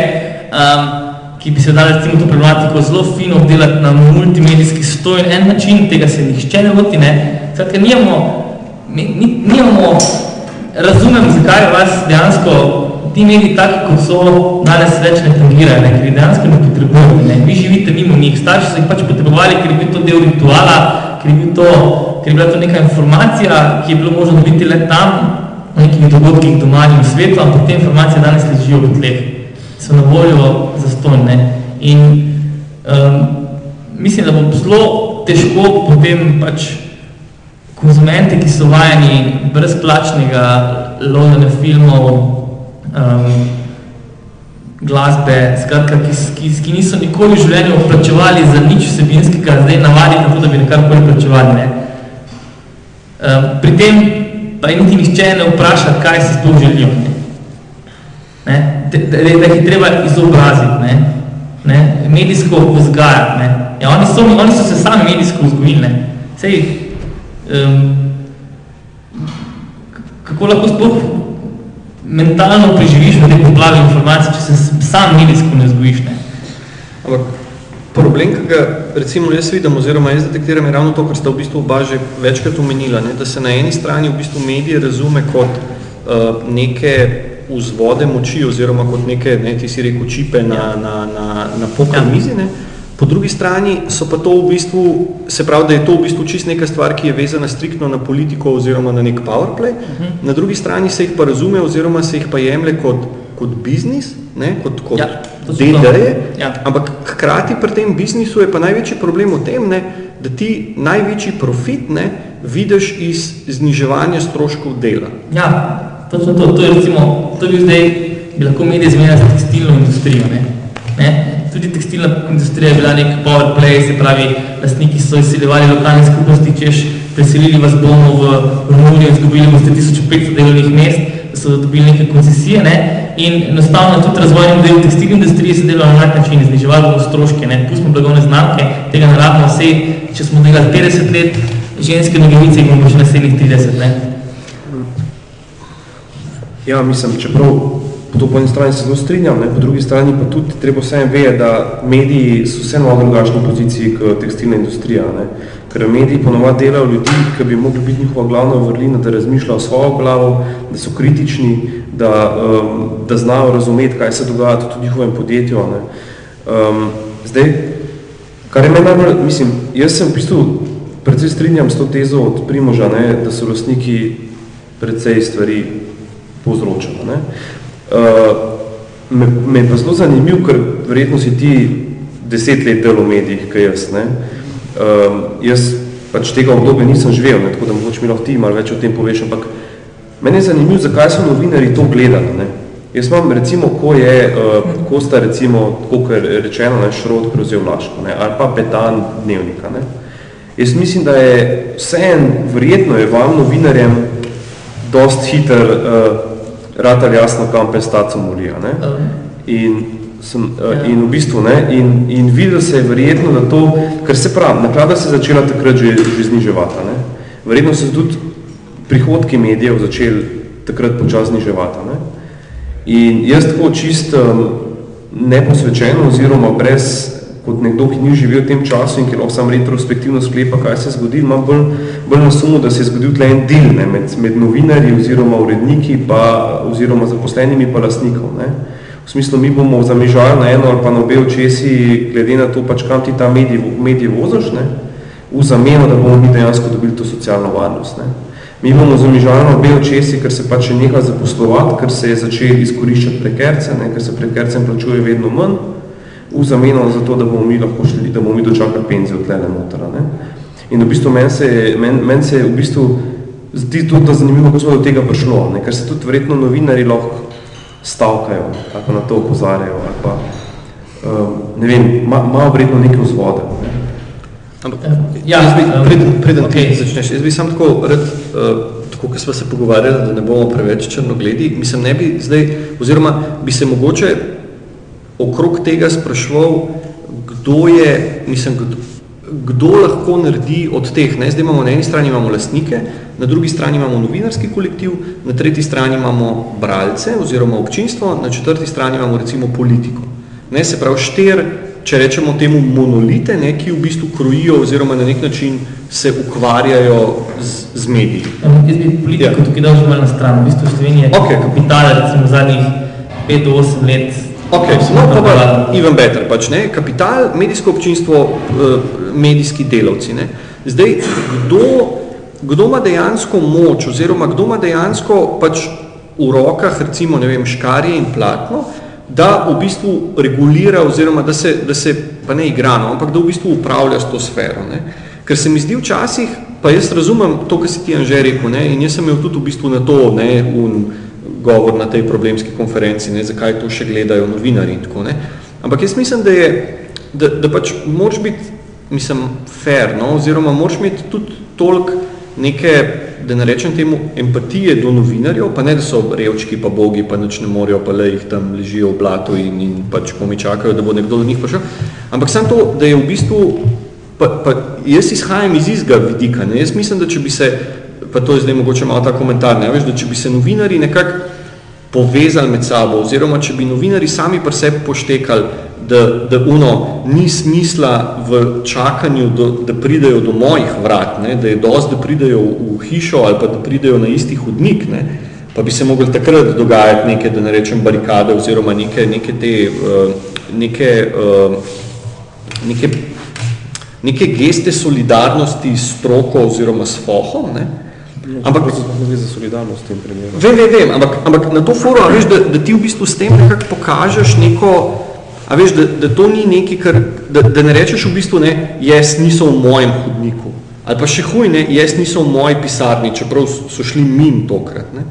um, ki bi se dali recimo to problematiko zelo fino obdelati na multimedijski stojen en način, tega se nihče ne voti, ne. Skratka, nimamo, nimamo, razumem, zakaj vas dejansko ti mediji taki, kot so, danes več ne tangirajo, ne, ker jih dejansko ne potrebujete, ne. Vi živite mimo njih, starši so jih pač potrebovali, ker je bil to del rituala, ker je, bil to, ker je bila to neka informacija, ki je bilo možno dobiti le tam, o nekih dogodkih doma in v svetu, ampak te informacije danes ležijo v tleh, so na voljo zastojne. In um, mislim, da bo zelo težko potem pač konzumente, ki so vajeni brezplačnega lovljanja filmov, um, glasbe, skratka, ki, ki, ki niso nikoli v življenju plačevali za nič vsebinskega, zdaj navaditi na to, da bi nekako plačevali. Ne. Um, pri tem pa niti nihče ne vpraša, kaj si sploh želijo. Ne? Da, da, da jih je treba izobraziti, ne? Ne? medijsko vzgajati. Ne? Ja, oni, so, oni so se sami medijsko vzgojili. Ne? Sej, um, kako lahko sploh mentalno preživiš v tej poplavi informacij, če se sam medijsko ne vzgojiš? Ne? Ampak problem, ki ga recimo jaz vidim oziroma jaz detektiram je ravno to, kar sta v bistvu oba že večkrat omenila, ne? da se na eni strani v bistvu medije razume kot uh, neke vzvode moči oziroma kot neke, ne, ti si rekel, čipe na, ja. na, na, na poker ja. mizi, ne? Po drugi strani so pa to v bistvu, se pravi, da je to v bistvu čist neka stvar, ki je vezana striktno na politiko oziroma na nek powerplay. Uh mhm. -huh. Na drugi strani se jih pa razume oziroma se jih pa jemlje kot, kot biznis, ne? kot, kot ja DD-je, ja. ampak hkrati pri tem biznisu je pa največji problem v tem, ne, da ti največji profit ne, vidiš iz zniževanja stroškov dela. Ja, to, to, to, je recimo, to bi zdaj bi lahko medije zmenjali za tekstilno industrijo. Ne. Ne. Tudi tekstilna industrija je bila nek power play, se pravi, lastniki so izsiljevali lokalne skupnosti, češ preselili vas bomo v Romunijo, izgubili boste 1500 delovnih mest, da so dobili neke koncesije, ne, in enostavno tudi razvojni model tekstilne industrije se delal na enak način, zniževali bomo stroške, ne, pustimo blagovne znamke, tega ne rabimo vse, če smo delali 50 let, ženske nogavice bomo še naslednjih 30, ne. Ja, mislim, čeprav to po eni strani se zelo strinjam, ne, po drugi strani pa tudi treba vsem ve, da mediji so vse malo drugačni poziciji kot tekstilna industrija. Ne. Ker mediji ponovadi delajo ljudi, ki bi mogli biti njihova glavna vrlina, da razmišljajo svojo glavo, da so kritični, da, um, da znajo razumeti, kaj se dogaja tudi v njihovem podjetju. Ne. Um, zdaj, kar je meni najbolj, mislim, jaz sem v bistvu predvsej strinjam s to tezo od Primoža, ne, da so lastniki precej stvari povzročali. Ne. Uh, me, me je pa zelo zanimiv, ker verjetno si ti deset let del v medijih, kaj jaz. Ne. Uh, jaz pač tega obdobja nisem živel, ne, tako da mogoče mi lahko ti malo več o tem poveš, ampak meni je zanimiv, zakaj so novinari to gledali. Ne. Jaz imam recimo, ko je, uh, ko sta recimo, kako je rečeno, ne, šrot prevzel Laško, ne, ali pa petan dnevnika. Ne. Jaz mislim, da je vseen, verjetno je vam novinarjem dost hiter uh, ratal jasno, kam pe staco molija. Ne. In, sem, uh, in v bistvu, ne, in, in videl se je verjetno, da to, ker se pravi, naklada se je začela takrat že, že zniževati. Ne. Verjetno se tudi prihodki medijev začeli takrat počas zniževati. Ne. In jaz tako čist um, neposvečeno oziroma brez, kot nekdo, ki ni živel v tem času in ki lahko sam retrospektivno sklepa, kaj se je zgodil, imam bolj, bolj na sumu, da se je zgodil tle en del ne, med, med novinarji oziroma uredniki pa, oziroma zaposlenimi pa lastnikov. Ne. V smislu, mi bomo zamižali na eno ali pa na obe očesi, glede na to, pač kam ti ta medij, medij vozaš, ne, v zameno, da bomo mi dejansko dobili to socialno varnost. Ne. Mi bomo zamižali na obe očesi, ker se pač je nekaj zaposlovati, ker se je začel izkoriščati prekerce, ne, ker se prekercem plačuje vedno manj, v zameno za to, da bomo mi lahko šli, da bomo mi dočakali penzijo tlele motora. Ne. In v bistvu meni se, men, men se v bistvu zdi tudi zanimivo, kako smo do tega prišlo, ne, ker se tudi verjetno novinari lahko stavkajo, ali pa na to opozarjajo, ali pa, um, ne vem, malo ma verjetno nekaj vzvode. Ne. Ampak, ja, jaz bi, preden, preden okay. ti začneš, jaz bi sam tako rad, uh, tako, ko smo se pogovarjali, da ne bomo preveč črnogledi, mislim, ne bi zdaj, oziroma bi se mogoče okrog tega spraševal, kdo je, mislim, kdo, kdo lahko naredi od teh, ne, zdaj imamo na eni strani imamo lastnike, na drugi strani imamo novinarski kolektiv, na tretji strani imamo bralce oziroma občinstvo, na četrti strani imamo recimo politiko. Ne, se pravi, štir če rečemo temu monolite, ne, ki v bistvu krojijo oziroma na nek način se ukvarjajo z, z mediji. Jaz bi politiko ja. tukaj dal že malo na stran. V bistvu Slovenija okay. kapital recimo zadnjih 5 do 8 let Ok, no, pa pa even better, pač ne, kapital, medijsko občinstvo, eh, medijski delavci, ne. Zdaj, kdo, kdo ima dejansko moč oziroma kdo ima dejansko pač v rokah, recimo, ne vem, škarje in platno, da v bistvu regulira oziroma da se, da se pa ne igra, no, ampak da v bistvu upravlja s to sfero. Ne. Ker se mi zdi včasih, pa jaz razumem to, kar si ti Anže rekel, ne, in jaz sem imel tudi v bistvu na to ne, un govor na tej problemski konferenci, ne, zakaj to še gledajo novinari in tako. Ne. Ampak jaz mislim, da je, da, da pač moraš biti, mislim, fair, no, oziroma moraš imeti tudi toliko neke da ne rečem temu, empatije do novinarjev, pa ne, da so revčki, pa bogi, pa nič ne morajo, pa le jih tam ležijo v blatu in, in pač komi čakajo, da bo nekdo do njih prišel. Ampak samo to, da je v bistvu, pa, pa jaz izhajam iz izga vidika, ne? jaz mislim, da če bi se, pa to je zdaj mogoče malo ta komentar, ne veš, da če bi se novinari nekako povezali med sabo, oziroma če bi novinari sami pri sebi poštekali, da, da uno ni smisla v čakanju, do, da pridejo do mojih vrat, ne, da je dost, da pridejo v hišo ali pa da pridejo na isti hodnik, ne, pa bi se mogli takrat dogajati neke, da ne rečem, barikade oziroma neke, neke te, uh, neke, uh, neke, neke geste solidarnosti s stroko oziroma s fohom, ne, Ampak ne za solidarnost v tem primeru. Vem, vem, vem, ampak, ampak na to forum, veš, da, da ti v bistvu s tem nekako pokažeš neko, A veš, da, da to ni nekaj, kar, da, da ne rečeš v bistvu, ne, jaz niso v mojem hodniku. Ali pa še huj, ne, jaz niso v moji pisarni, čeprav so šli min tokrat. Ne.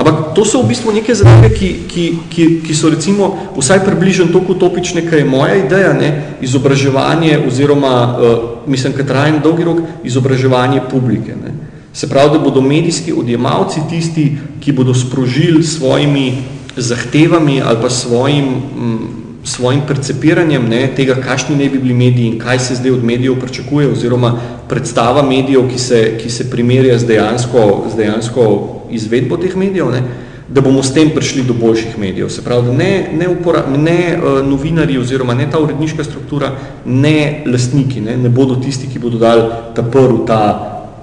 Ampak to so v bistvu neke zadeve, ki, ki, ki, ki so recimo vsaj približen toliko utopične, kaj je moja ideja, ne, izobraževanje oziroma, uh, mislim, kad trajem dolgi rok, izobraževanje publike. Ne. Se pravi, da bodo medijski odjemalci tisti, ki bodo sprožili svojimi zahtevami ali pa svojim mm, svojim percepiranjem ne, tega, kakšni ne bi bili mediji in kaj se zdaj od medijev pričakuje, oziroma predstava medijev, ki se, ki se primerja z dejansko, z dejansko izvedbo teh medijev, ne, da bomo s tem prišli do boljših medijev. Se pravi, da ne, ne, upora, ne uh, novinari oziroma ne ta uredniška struktura, ne lastniki, ne, ne bodo tisti, ki bodo dali ta prvi ta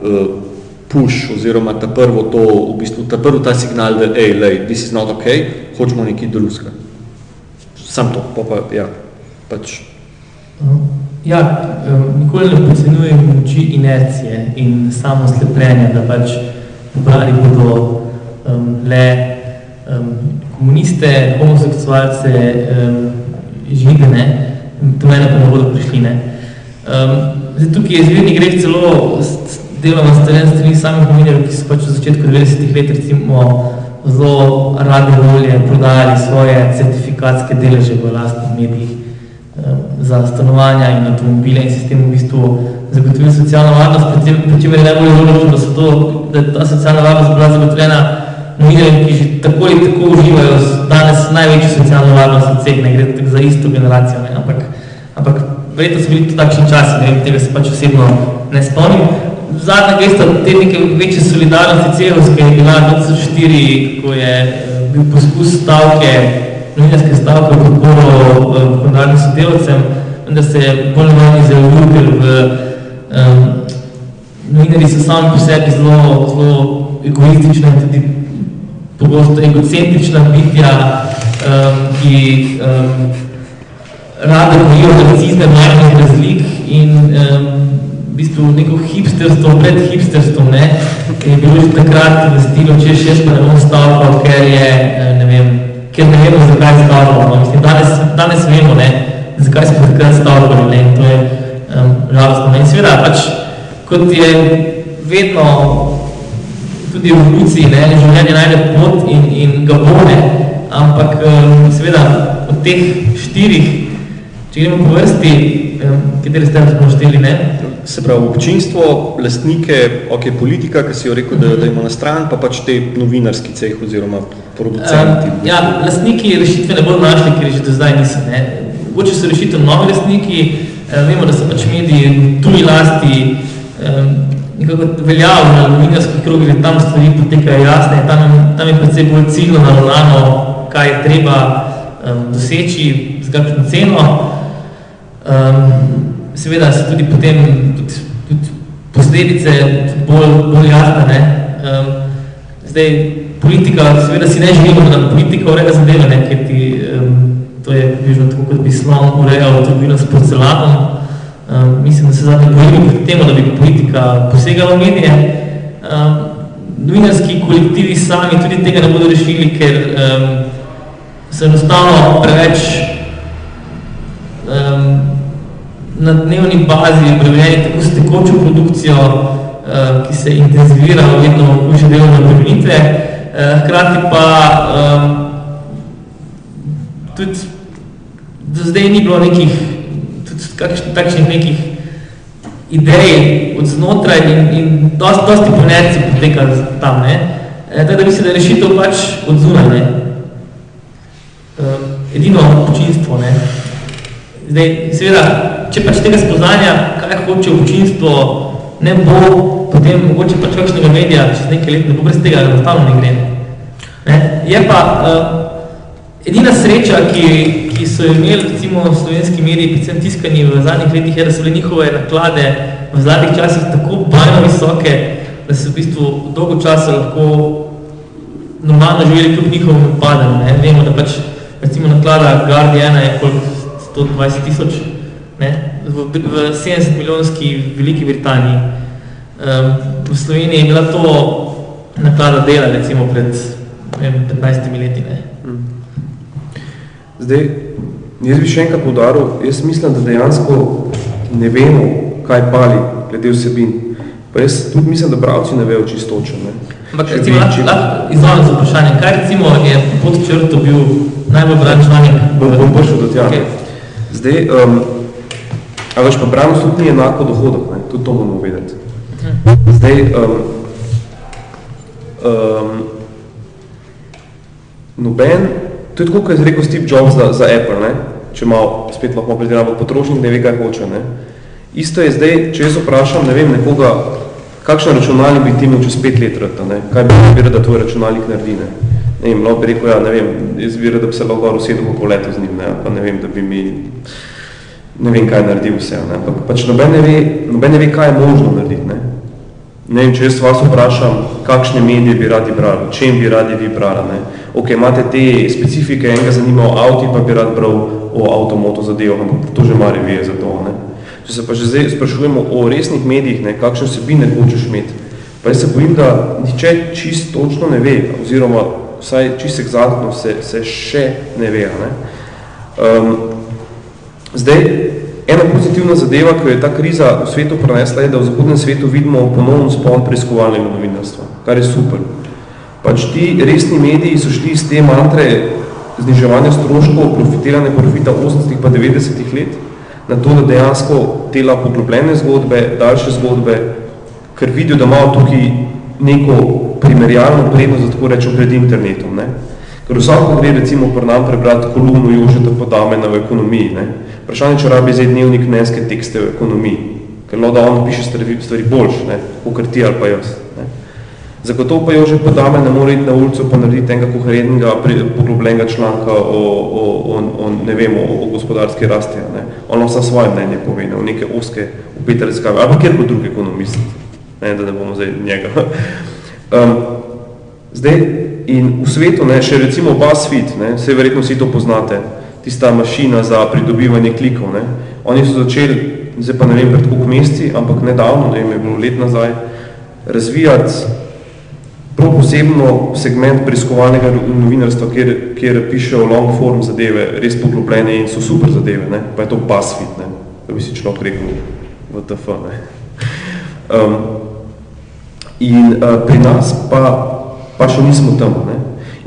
uh, push oziroma ta prvo to, v bistvu, ta prvi ta signal, da ej, lej, this is not okay, hočemo nekaj drugega sam to, pa pa, ja, pač. Ja, nikoli ne podcenujem moči inercije in samo slepljenja, da pač pobrali bodo um, le um, komuniste, homoseksualce, um, židene, to mene pa ne bodo prišli. Ne. Um, zdaj, tukaj je izvirni greh celo deloma staren strani samih novinarjev, ki so pač v začetku 90-ih let recimo zelo radi volje prodajali svoje certifikatske deleže v lastnih medijih um, za stanovanja in avtomobile in se s tem v bistvu zagotovili socialno varnost, pri čemer je najbolj zelo, da, so to, da je ta socialna varnost bila zagotovljena novinarjem, ki že tako ali tako uživajo danes največjo socialno varnost od vseh, ne gre za isto generacijo, ne? ampak, ampak verjetno so bili to takšni časi, ne vem, tega se pač osebno ne spomnim. Zadnja gesta te neke večje solidarnosti celovske je bila 2004, ko je eh, bil poskus stavke, novinarske stavke v podporo komunalnim eh, sodelovcem, da se je bolj manj izjavil, ker v um, novinari so sami po sebi zelo, zelo egoistični in tudi pogosto egocentrična bitja, um, ki um, rade bojijo nacizme majhnih razlik in um, bistvu neko hipsterstvo pred hipsterstvom, ne, je bilo že takrat v stilu, če še pa ne bom stavkal, ker je, eh, ne vem, ker ne vemo, zakaj stavkal. No. Mislim, danes, danes vemo, ne, zakaj smo takrat stavkali, ne, in to je um, žalostno. In seveda, pač, kot je vedno tudi v evoluciji, ne, življenje najde pot in, in ga bone, ampak um, seveda od teh štirih Če gremo po vrsti, kateri ste smo šteli, ne? Se pravi, občinstvo, lastnike, ok, politika, ki si jo rekel, da, da ima na stran, pa pač te novinarski ceh oziroma producenti. Um, ja, lastniki rešitve ne bodo našli, ker že do zdaj niso. Ne? Mogoče so rešitev novi lastniki, um, vemo, da so pač mediji tuji lasti, um, nekako veljajo na novinarskih krogih, tam stvari potekajo jasne, tam, tam je predvsej bolj ciljno naravnano, kaj je treba um, doseči, z kakšno ceno. Um, seveda so tudi potem tudi, tudi posledice tudi bolj, bolj jasne. Ne? Um, zdaj, politika, seveda si ne želimo, da politika ureja zadeve, ne? ker ti, um, to je približno tako, kot bi slon urejal trgovino s porcelanom. Um, mislim, da se zadnje bojimo pred temu, da bi politika posegala v medije. Um, novinarski kolektivi sami tudi tega ne bodo rešili, ker um, so enostavno preveč um, na dnevni bazi obremenjeni tako s tekočo produkcijo, uh, ki se intenzivira vedno hujše delovne obremenitve, uh, hkrati pa um, tudi do zdaj ni bilo nekih, tudi kakšnih takšnih nekih idej od znotraj in, in dosti, dosti ponerci poteka tam, ne. E, tako da mislim, da je rešitev pač od zunaj, ne. Um, edino občinstvo, ne. Zdaj, seveda, če pač tega spoznanja, kaj hoče občinstvo, ne bo, potem mogoče pač kakšnega medija, čez nekaj let, ne bo brez tega, enostavno ne gre. Ne? Je pa uh, edina sreča, ki, ki so imeli recimo slovenski mediji, predvsem tiskani v zadnjih letih, je, da so bile njihove naklade v zadnjih časih tako bajno visoke, da se v bistvu dolgo časa lahko normalno živeli kljub njihovim padanju. Vemo, da pač recimo naklada Guardiana je koliko 120 tisoč, v, v 70 milijonski Veliki Britaniji. Um, v Sloveniji je bila to naklada dela, recimo pred vem, 15 leti. Ne. Hmm. Zdaj, jaz bi še enkrat podaril, jaz mislim, da dejansko ne vemo, kaj pali glede vsebin. Pa jaz tudi mislim, da pravci ne vejo čistočo. Ne. Ampak recimo, lahko lah, izvajam za vprašanje, kaj recimo je pod črto bil najbolj bran članek? Bom, bom prišel do tja. Okay. Zdaj, um, a veš, pa branost tudi ni enako dohodek, ne? tudi to moramo vedeti. Zdaj, um, um, noben, to je tako, kot je rekel Steve Jobs za, za Apple, ne? če malo spet lahko prediramo potrošnik, ne ve, kaj hoče. Ne? Isto je zdaj, če jaz vprašam, ne vem, nekoga, kakšen računalnik bi ti imel čez pet let rata, ne? kaj bi bi da tvoj računalnik naredi, ne? Ne vem, lahko bi rekel, ja, ne vem, jaz bi da bi se lahko usedel po letu z njim, ne, pa ne vem, da bi mi, ne vem, kaj naredil vse, ne, ampak pač noben ne ve, noben ne ve, kaj je možno narediti, ne. Ne vem, če jaz vas vprašam, kakšne medije bi radi brali, čem bi radi vi brali, ne. Ok, imate te specifike, enega zanima o avti, pa bi rad bral o avtomoto zadevo, ampak to že mari ve za to, ne. Če se pa že zdaj sprašujemo o resnih medijih, ne, kakšne vsebine hočeš imeti, pa jaz se bojim, da niče čist točno ne ve, oziroma vsaj čist egzaktno se, se še ne ve. Ne. Um, zdaj, ena pozitivna zadeva, ki je ta kriza v svetu prenesla, je, da v zahodnem svetu vidimo ponovno spon preiskovalnega novinarstva, kar je super. Pač ti resni mediji so šli iz te mantre zniževanja stroškov, profitirane profita 80 pa 90 let, na to, da dejansko dela poglobljene zgodbe, daljše zgodbe, ker vidijo, da imajo tukaj neko primerjalno prednost, da tako rečem, pred internetom. Ne? Ker vsako gre recimo pri nam prebrati kolumno Jožeta Podamena v ekonomiji. Ne? Vprašanje, če rabi zdaj dnevnik neske tekste v ekonomiji, ker lo, da on piše stvari, stvari boljš, ne? kot ti ali pa jaz. Ne? Zagotovo pa Jožet Podamen ne more iti na ulico pa narediti enega koherentnega, poglobljenega članka o, o, o, o, ne vem, o, o gospodarski rasti. Ne? On vsa svoje mnenje pove, ne? v neke oske, v Peter Skave, ali pa kjer bo drugi ekonomist ne, da ne bomo zdaj njega. Um, zdaj, in v svetu, ne, še recimo BuzzFeed, ne, vse verjetno vsi to poznate, tista mašina za pridobivanje klikov, ne, oni so začeli, zdaj pa ne vem pred koliko meseci, ampak nedavno, ne je bilo let nazaj, razvijati prav posebno segment preiskovalnega novinarstva, kjer, kjer pišejo long form zadeve, res poglobljene in so super zadeve, ne, pa je to BuzzFeed, ne, da bi si človek rekel VTF, ne. Um, In uh, pri nas pa, pa še nismo tam. Ne?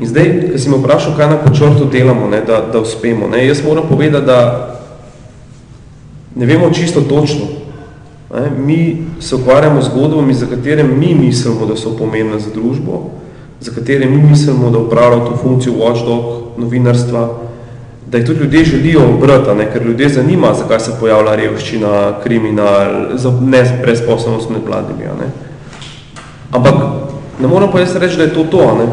In zdaj, ko si me vprašal, kaj na počrtu delamo, ne, da, da uspemo, ne, jaz moram povedati, da ne vemo čisto točno. Ne? Mi se ukvarjamo z zgodbami, za katere mi mislimo, da so pomembne za družbo, za katere mi mislimo, da upravljajo to funkcijo watchdog novinarstva, da jih tudi ljudje želijo obrati, ne? ker ljudje zanima, zakaj se pojavlja revščina, kriminal, ne brezposobnost med mladimi. Ne? Ampak ne moram pa jaz reči, da je to to. Ne?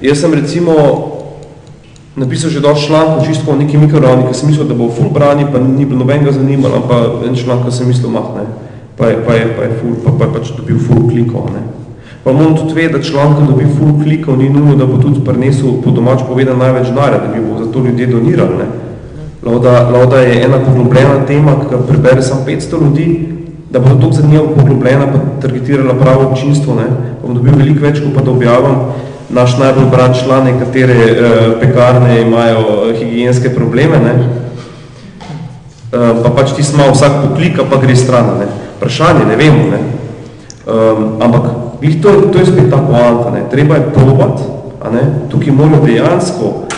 Jaz sem recimo napisal že dosti člankov čisto o neki mikroravni, ki sem mislil, da bo ful brani, pa ni bilo nobenega zanimala, pa en članek, ki sem mislil, mah, ne? Pa, je, pa, je, pa je ful, pa, pa je pač dobil ful klikov. Ne? Pa moram tudi vedeti, da članek dobi ful klikov, ni nujno, da bo tudi prinesel po domač povedal največ denarja, da bi bo za to ljudje donirali. Ne? Lauda, lauda je ena poglobljena tema, ki prebere samo 500 ljudi, da bodo toliko zanimivo poglobljena pa targetirala pravo občinstvo, ne, bom dobil veliko več, ko pa da objavim. Naš najbolj bran člane, katere eh, pekarne imajo eh, higijenske probleme, ne, eh, pa pač ti smo vsak poklika, pa gre stran, ne, vprašanje, ne vemo, ne, um, ampak to, to je spet ta poanta, ne, treba je probati, a ne, tukaj morajo dejansko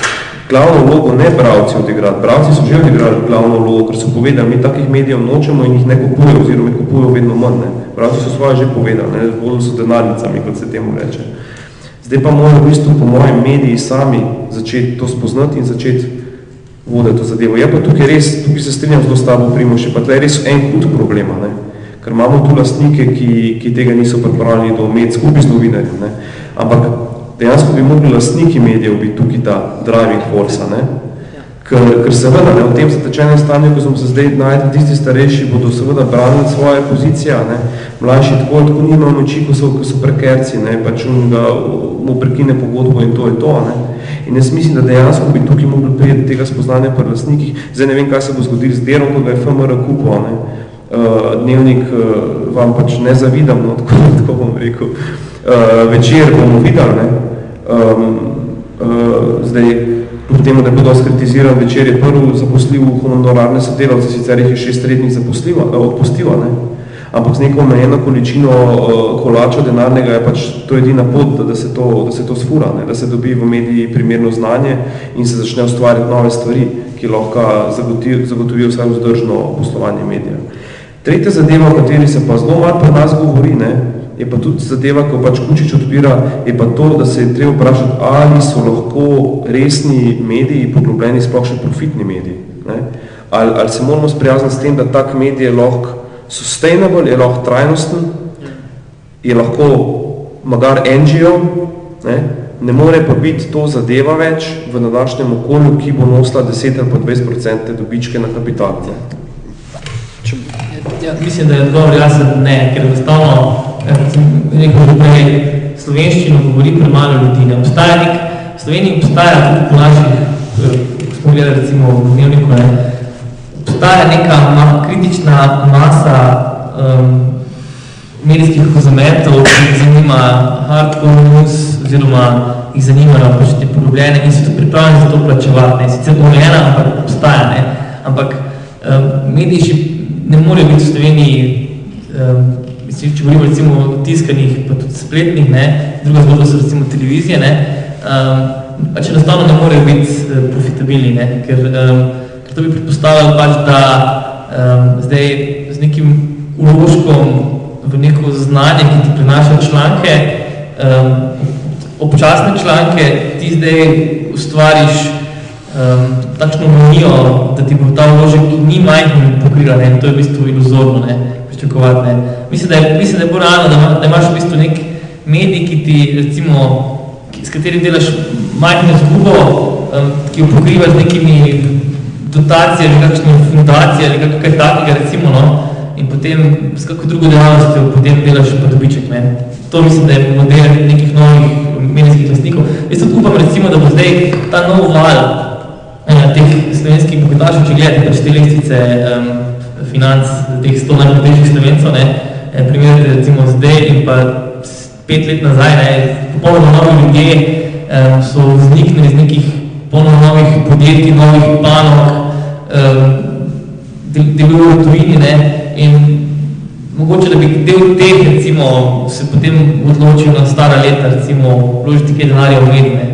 glavno vlogo ne bravci odigrati. Bravci so že odigrali glavno vlogo, ker so povedali, mi takih medijev nočemo in jih ne kupujejo, oziroma jih kupujejo vedno manj. Ne. Bravci so svoje že povedali, ne, bolj so denarnicami, kot se temu reče. Zdaj pa morajo v bistvu po mojem mediji sami začeti to spoznati in začeti voditi to zadevo. Je pa tukaj res, tukaj se strinjam z dostavo Primoše, pa tle je res en hud problema, ne. ker imamo tu lastnike, ki, ki tega niso pripravljeni do med skupaj z novinarjem. Ampak dejansko bi mogli lastniki medijev biti tukaj ta driving force, ne? Ker, ker seveda ne, v tem zatečenem stanju, ko smo se zdaj najti, tisti starejši bodo seveda branili svoje pozicije, ne? mlajši tako, tako nima moči, ko so, ko so prekerci, ne? pač on ga mu prekine pogodbo in to je to. Ne? In jaz mislim, da dejansko bi tukaj mogli prijeti tega spoznanja pri lastnikih. Zdaj ne vem, kaj se bo zgodilo z delom, ko ga je FMR kupil. Ne? Uh, dnevnik uh, vam pač ne zavidam, no, tako, tako bom rekel. Uh, večer bomo videli, ne? Um, uh, zdaj, kljub temu, da je bil dosti kritiziran, večer je prvi zaposlil honorarne sodelavce, sicer jih je šest rednih odpustila, ne? ampak z neko omejeno količino uh, kolača denarnega je pač to edina pot, da, da, se to, da se to sfura, ne? da se dobi v mediji primerno znanje in se začne ustvarjati nove stvari, ki lahko zagotovijo, zagotovijo vsaj vzdržno poslovanje medija. Tretja zadeva, o kateri se pa zelo malo pri nas govori, ne? Je pa tudi zadeva, ko pač Kučič odpira, je pa to, da se je treba vprašati, ali so lahko resni mediji poglobljeni sploh še profitni mediji. Ne? Ali, ali se moramo sprijazniti s tem, da tak medij je lahko sustainable, je lahko trajnosten, je lahko magar NGO, ne? ne more pa biti to zadeva več v nadašnjem okolju, ki bo nosila 10 ali pa 20% dobičke na kapital. Ne? Ja, mislim, da je dobro jasen ne, ker enostavno rekel prej, slovenščino govori premalo ljudi. Ne obstaja nek, v Sloveniji obstaja tudi po naših, ko smo gledali recimo v dnevniku, ne, obstaja neka ma, kritična masa um, medijskih kozometov, ki jih zanima hardcore news, oziroma jih zanimajo pač te poglobljene in so pripravljeni za to plačevati. Ne. Sicer omejena, ampak obstaja. Ne. Ampak um, mediji še ne morejo biti v Sloveniji, um, mislim, če govorimo recimo o tiskanih, pa tudi spletnih, ne. druga zgodba so recimo televizije, ne. Um, pač enostavno ne morejo biti uh, profitabilni, ne. Ker, um, ker to bi predpostavljalo pač, da um, zdaj z nekim uložkom v neko znanje, ki ti prinaša članke, um, občasne članke, ti zdaj ustvariš um, takšno monijo, da ti bo ta vložek ni majhen pokrila, ne, to je v bistvu iluzorno, ne, pričakovati, ne. Mislim, da je, mislim, da je bolj realno, da, da imaš v bistvu nek medij, ki ti, recimo, ki, s katerim delaš majhno zgubo, um, ki jo pokriva z nekimi dotacijami, kakšne fundacije ali kaj takega, recimo, no, in potem s kako drugo dejavnostjo potem delaš pa dobiček, ne. To mislim, da je model nekih novih medijskih lastnikov. Jaz tudi upam, recimo, da bo zdaj ta nov val, Eh, teh slovenskih bogatašov, če gledate pač te lestvice um, financ, teh 100 najbogatejših slovencev, ne, primerjate recimo zdaj in pa pet let nazaj, ne, popolnoma novi ljudje um, so vzniknili iz nekih popolnoma novih podjetij, novih panog, um, delujo v tujini, ne, in mogoče, da bi del teh, recimo, se potem odločil na stara leta, recimo, vložiti kaj denarja v medij, ne,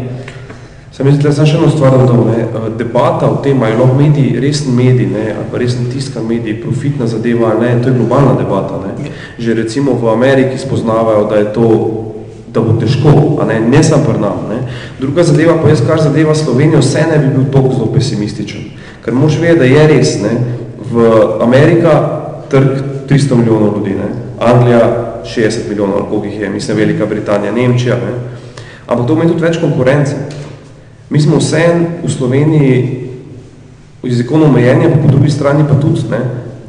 Sam mislim, da sem še eno stvar dodal, ne, eh, debata o tem, ali lahko mediji, resen medij, ne, ali pa resen tiskan medij, profitna zadeva, ne, to je globalna debata, ne. Že recimo v Ameriki spoznavajo, da je to, da bo težko, a ne, ne sam pri nam, ne. Druga zadeva pa jaz, kar zadeva Slovenijo, vse ne bi bil toliko zelo pesimističen. Ker moš vedeti, da je res, ne, v Amerika trg 300 milijonov ljudi, ne, Anglija 60 milijonov, koliko jih je, mislim, Velika Britanija, Nemčija, ne. Ampak to ima tudi več konkurence. Mi smo vse v Sloveniji jezikovno omejeni, pa po drugi strani pa tudi, ne,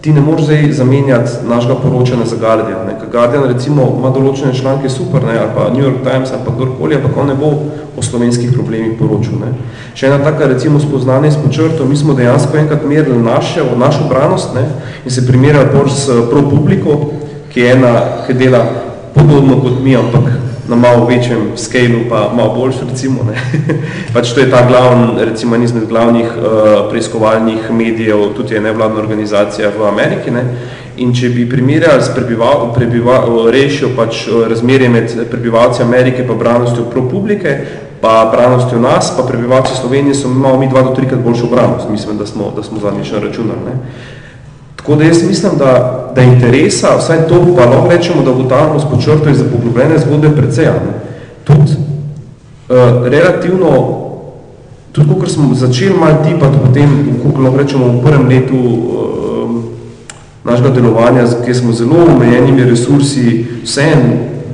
ti ne moreš zdaj zamenjati našega poročanja za Guardian. Ne. Guardian recimo ima določene članke super, ne, ali pa New York Times, ali pa kdorkoli, ampak on ne bo o slovenskih problemih poročil. Ne. Še ena taka recimo spoznanje s počrto, mi smo dejansko enkrat merili naše, našo branost ne, in se primerjali s ProPublico, ki je ena, ki dela podobno kot mi, ampak na malo večjem scale pa malo boljš, recimo. Ne. pač to je ta glavn, recimo, en izmed glavnih uh, preiskovalnih medijev, tudi je nevladna organizacija v Ameriki. Ne. In če bi primerjali prebival, prebival, rešil pač eh, razmerje med prebivalci Amerike pa branostjo ProPublike, pa branostjo nas, pa prebivalci Slovenije so imamo mi dva do trikrat boljšo branost. Mislim, da smo, da smo zadnjič računali. Ne. Tako da jaz mislim, da, da interesa, vsaj to pa lahko rečemo, da ugotavljamo s počrto za poglobljene zgodbe precej, tudi uh, relativno, tudi kot smo začeli malo tipati potem, kako lahko rečemo v prvem letu uh, našega delovanja, kjer smo zelo omejenimi resursi vsem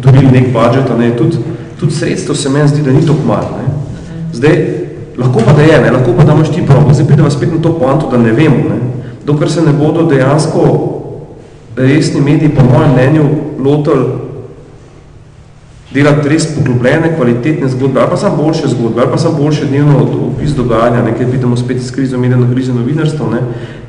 dobili nek budžet, ne? tudi, tudi sredstvo se meni zdi, da ni tako malo. Ne? Zdaj, lahko pa da je, ne? lahko pa da imaš ti prav, zdaj pridemo spet na to poanto, da ne vemo. Ne? Dokler se ne bodo dejansko resni mediji, po mojem mnenju, lotili delati res poglobljene, kvalitetne zgodbe, ali pa sam boljše zgodbe, ali pa sam boljše dnevno opis dogajanja, nekaj vidimo spet s krizo medijno krizo novinarstvo, ne,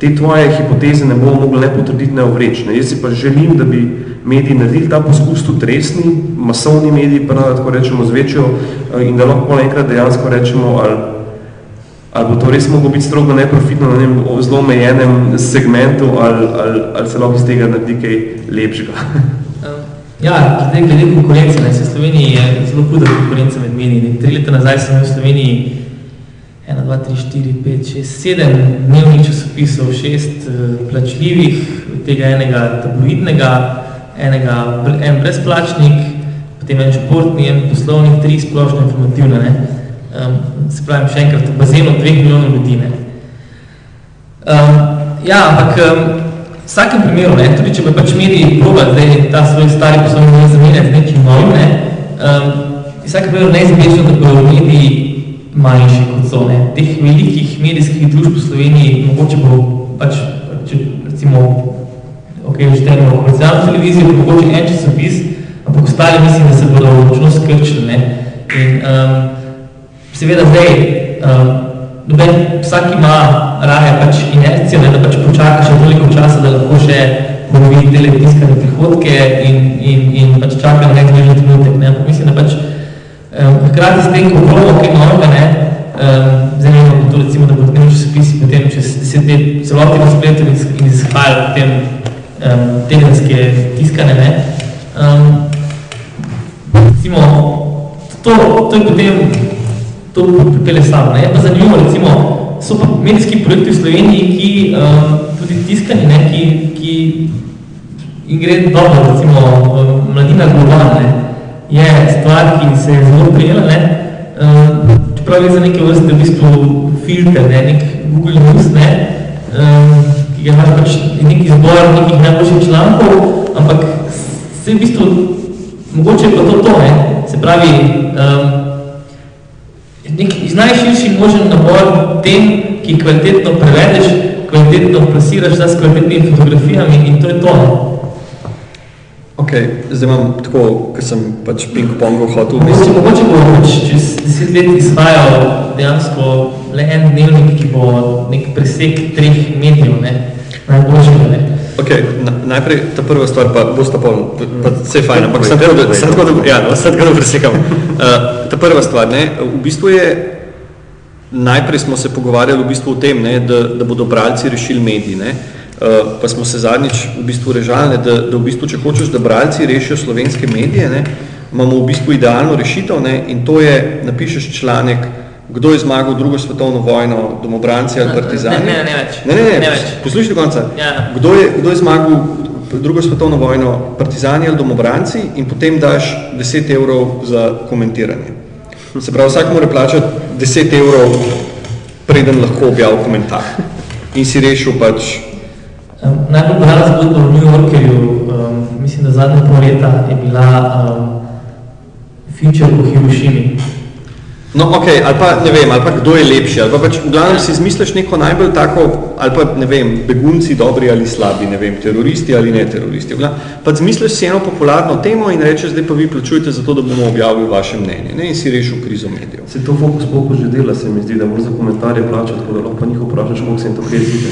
te tvoje hipoteze ne bomo mogli ne potrditi, ne ovreči. Ne. Jaz si pa želim, da bi mediji naredili ta poskus tudi resni, masovni mediji, pa tako rečemo, z večjo eh, in da lahko enkrat dejansko rečemo, ali ali bo to res moglo biti strogo neprofitno na nem zelo omejenem segmentu, ali, ali, ali se lahko iz tega naredi kaj lepšega. Ja, zdaj glede konkurence, ne, se v Sloveniji je zelo huda konkurenca med mediji. Tri leta nazaj sem v Sloveniji 1, 2, 3, 4, 5, 6, 7 dnevnih časopisov, 6 uh, plačljivih, tega enega tabloidnega, enega, en brezplačnik, potem en športni, en poslovnik, tri splošno informativne. Ne um, se pravi, še enkrat, v bazenu dveh milijonov ljudi. Ne. Um, ja, ampak um, v vsakem primeru, ne, tudi če bi pač mediji probali zdaj ta svoj stari poslovni model zamenjati z nečim novim, ne, um, v vsakem primeru neizbežno, da bodo mediji manjši kot so. Ne. Teh velikih medijskih družb v Sloveniji mogoče bo pač, če recimo, ok, štejemo komercialno televizijo, mogoče en časopis, ampak ostali mislim, da se bodo močno skrčili. In, um, Seveda zdaj, um, noben, vsak ima raje pač inercijo, ne, da pač počaka še toliko časa, da lahko še ponovi te tiskane prihodke in, in, in pač čaka na nek zmežen trenutek. Ne. Mislim, da pač um, hkrati s tem, ko probamo kaj novega, ne, um, ne vem, to recimo, da bodo nekaj časopisi potem čez deset let celoti na spletu in izhajali potem um, tedenske tiskane, ne. Um, recimo, to, to je potem to pripele sam. Ne? Pa zanimivo, recimo, so pa medijski projekti v Sloveniji, ki um, tudi tiskani, ne? Ki, ki in gre dobro, recimo, Mladina Global, ne? je stvar, ki se je zelo prijela, ne? Um, čeprav je za neke vrste v bistvu filter, ne? nek Google News, ne? Um, ki ga imaš pač nek izbor nekih najboljših člankov, ampak se v bistvu, mogoče je pa to to, ne? se pravi, um, nek najširši možen nabor tem, ki kvalitetno prevedeš, kvalitetno plasiraš z kvalitetnimi fotografijami in to je to. Ok, zdaj imam tako, ker sem pač ping-pongov hotel. Mogoče, mogoče bo pač čez deset let izhajal dejansko le en dnevnik, ki bo nek presek treh medijev, ne? najboljšega. Ne? Ok, na, najprej ta prva stvar, pa bosta pol, pa vse fajn, ampak sem tako, da, sem tako, da, ja, no, sem tako, da presekam. Uh, ta prva stvar, ne, v bistvu je, najprej smo se pogovarjali v bistvu o tem, ne, da, da bodo bralci rešili mediji, ne, uh, pa smo se zadnjič v bistvu režali, ne, da, da v bistvu, če hočeš, da bralci rešijo slovenske medije, ne, imamo v bistvu idealno rešitev, ne, in to je, napišeš članek, kdo je zmagal drugo svetovno vojno, domobranci ali partizani? Ne, ne, ne več. Ne, ne, ne, ne več. Poslušaj do konca. Ja. Kdo, je, kdo je zmagal drugo svetovno vojno, partizani ali domobranci in potem daš 10 evrov za komentiranje. Se pravi, vsak mora plačati 10 evrov, preden lahko objavil komentar. In si rešil pač... Um, najbolj brala zgodba v New Yorkerju, um, mislim, da zadnja pol leta je bila um, feature o Hirošimi. No, ok, ali pa ne vem, ali pa kdo je lepši, ali pa pač v glavnem si izmisliš neko najbolj tako, ali pa ne vem, begunci dobri ali slabi, ne vem, teroristi ali ne teroristi. V glavnem, pa izmisliš si eno popularno temo in rečeš, zdaj pa vi plačujete za to, da bomo objavili vaše mnenje ne, in si rešil krizo medijev. Se to fokus pokus že dela, se mi zdi, da moraš za komentarje plačati, tako da lahko pa njih vprašaš, koliko se jim to krezite.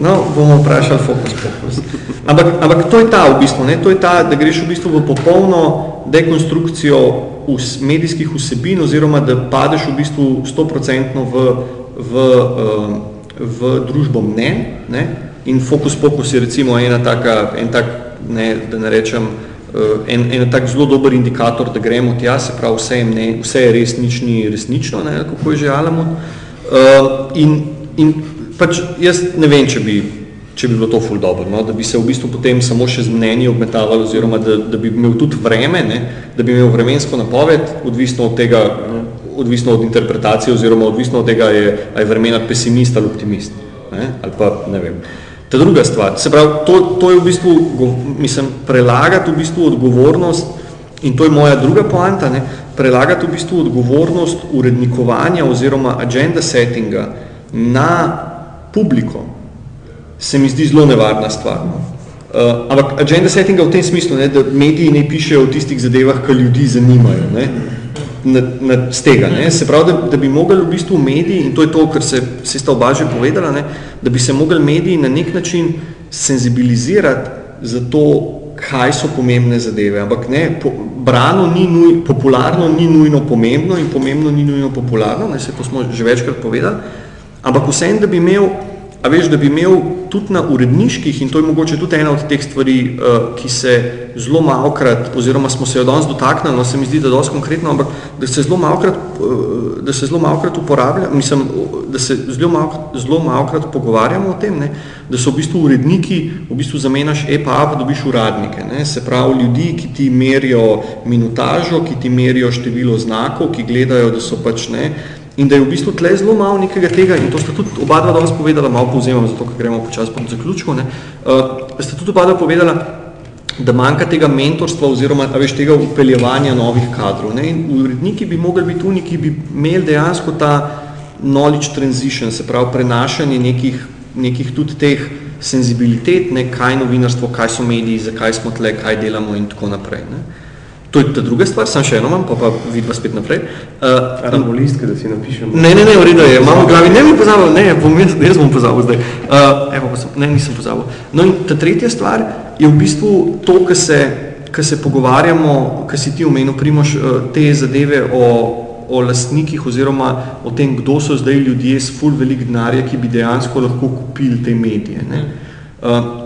No, bomo vprašali fokus pokus. Ampak, ampak to je ta v bistvu, ne, to je ta, da greš v bistvu v popolno dekonstrukcijo vs, medijskih vsebin oziroma da padeš v bistvu 100% v, v, um, v družbo mnen ne? in fokus pokus je recimo ena taka, en tak, ne, da ne rečem, uh, en, en tak zelo dober indikator, da gremo tja, se pravi vse je, mne, vse je res nič ni resnično, ne, kako je že Alamut. Uh, in, in pač jaz ne vem, če bi če bi bilo to ful dobro, no? da bi se v bistvu potem samo še z mnenji obmetavali oziroma da, da bi imel tudi vreme, ne? da bi imel vremensko napoved, odvisno od tega, odvisno od interpretacije oziroma odvisno od tega, je, a je vremena pesimist ali optimist. Ne? Ali pa, ne vem. Ta druga stvar, se pravi, to, to je v bistvu, mislim, prelagati v bistvu odgovornost in to je moja druga poanta, ne? prelagati v bistvu odgovornost urednikovanja oziroma agenda settinga na publiko, se mi zdi zelo nevarna stvar. No. Uh, ampak agenda settinga v tem smislu, ne, da mediji ne pišejo o tistih zadevah, ki ljudi zanimajo, ne, na, na, z tega. Ne. Se pravi, da, da bi mogli v bistvu mediji, in to je to, kar se, se sta oba že povedala, ne, da bi se mogli mediji na nek način senzibilizirati za to, kaj so pomembne zadeve. Ampak ne, po, brano ni nuj, popularno ni nujno pomembno in pomembno ni nujno popularno, ne, se to smo že večkrat povedali, ampak vsem, da bi imel A veš, da bi imel tudi na uredniških, in to je mogoče tudi ena od teh stvari, uh, ki se zelo malokrat, oziroma smo se jo danes dotaknili, no se mi zdi, da dosti konkretno, ampak da se zelo malokrat, uh, da se zelo malokrat uporablja, mislim, da se zelo, malo, zelo malokrat pogovarjamo o tem, ne, da so v bistvu uredniki, v bistvu zamenjaš pa dobiš uradnike, ne, se pravi ljudi, ki ti merijo minutažo, ki ti merijo število znakov, ki gledajo, da so pač ne, In da je v bistvu tle zelo malo nekega tega, in to sta tudi oba dva danes povedala, malo povzemam, zato ker gremo počas po zaključku, ne, uh, sta tudi oba dva povedala, da manjka tega mentorstva oziroma a veš, tega upeljevanja novih kadrov. Ne. In uredniki bi mogli biti oni, ki bi imeli dejansko ta knowledge transition, se pravi prenašanje nekih, nekih tudi teh senzibilitet, ne, kaj novinarstvo, kaj so mediji, zakaj smo tle, kaj delamo in tako naprej. Ne. To je ta druga stvar, sem še eno imam, pa pa vidva spet naprej. Uh, Ramo listke, da si napišemo. Ne, ne, ne, v redu je, imamo v glavi, ne bom pozabil, ne, bom jaz, jaz bom pozabil zdaj. Uh, evo, pa sem, ne, nisem pozabil. No in ta tretja stvar je v bistvu to, kar se, kar se pogovarjamo, kar si ti omenil, Primož, uh, te zadeve o, o lastnikih oziroma o tem, kdo so zdaj ljudje s ful velik denarja, ki bi dejansko lahko kupili te medije. Ne. Uh,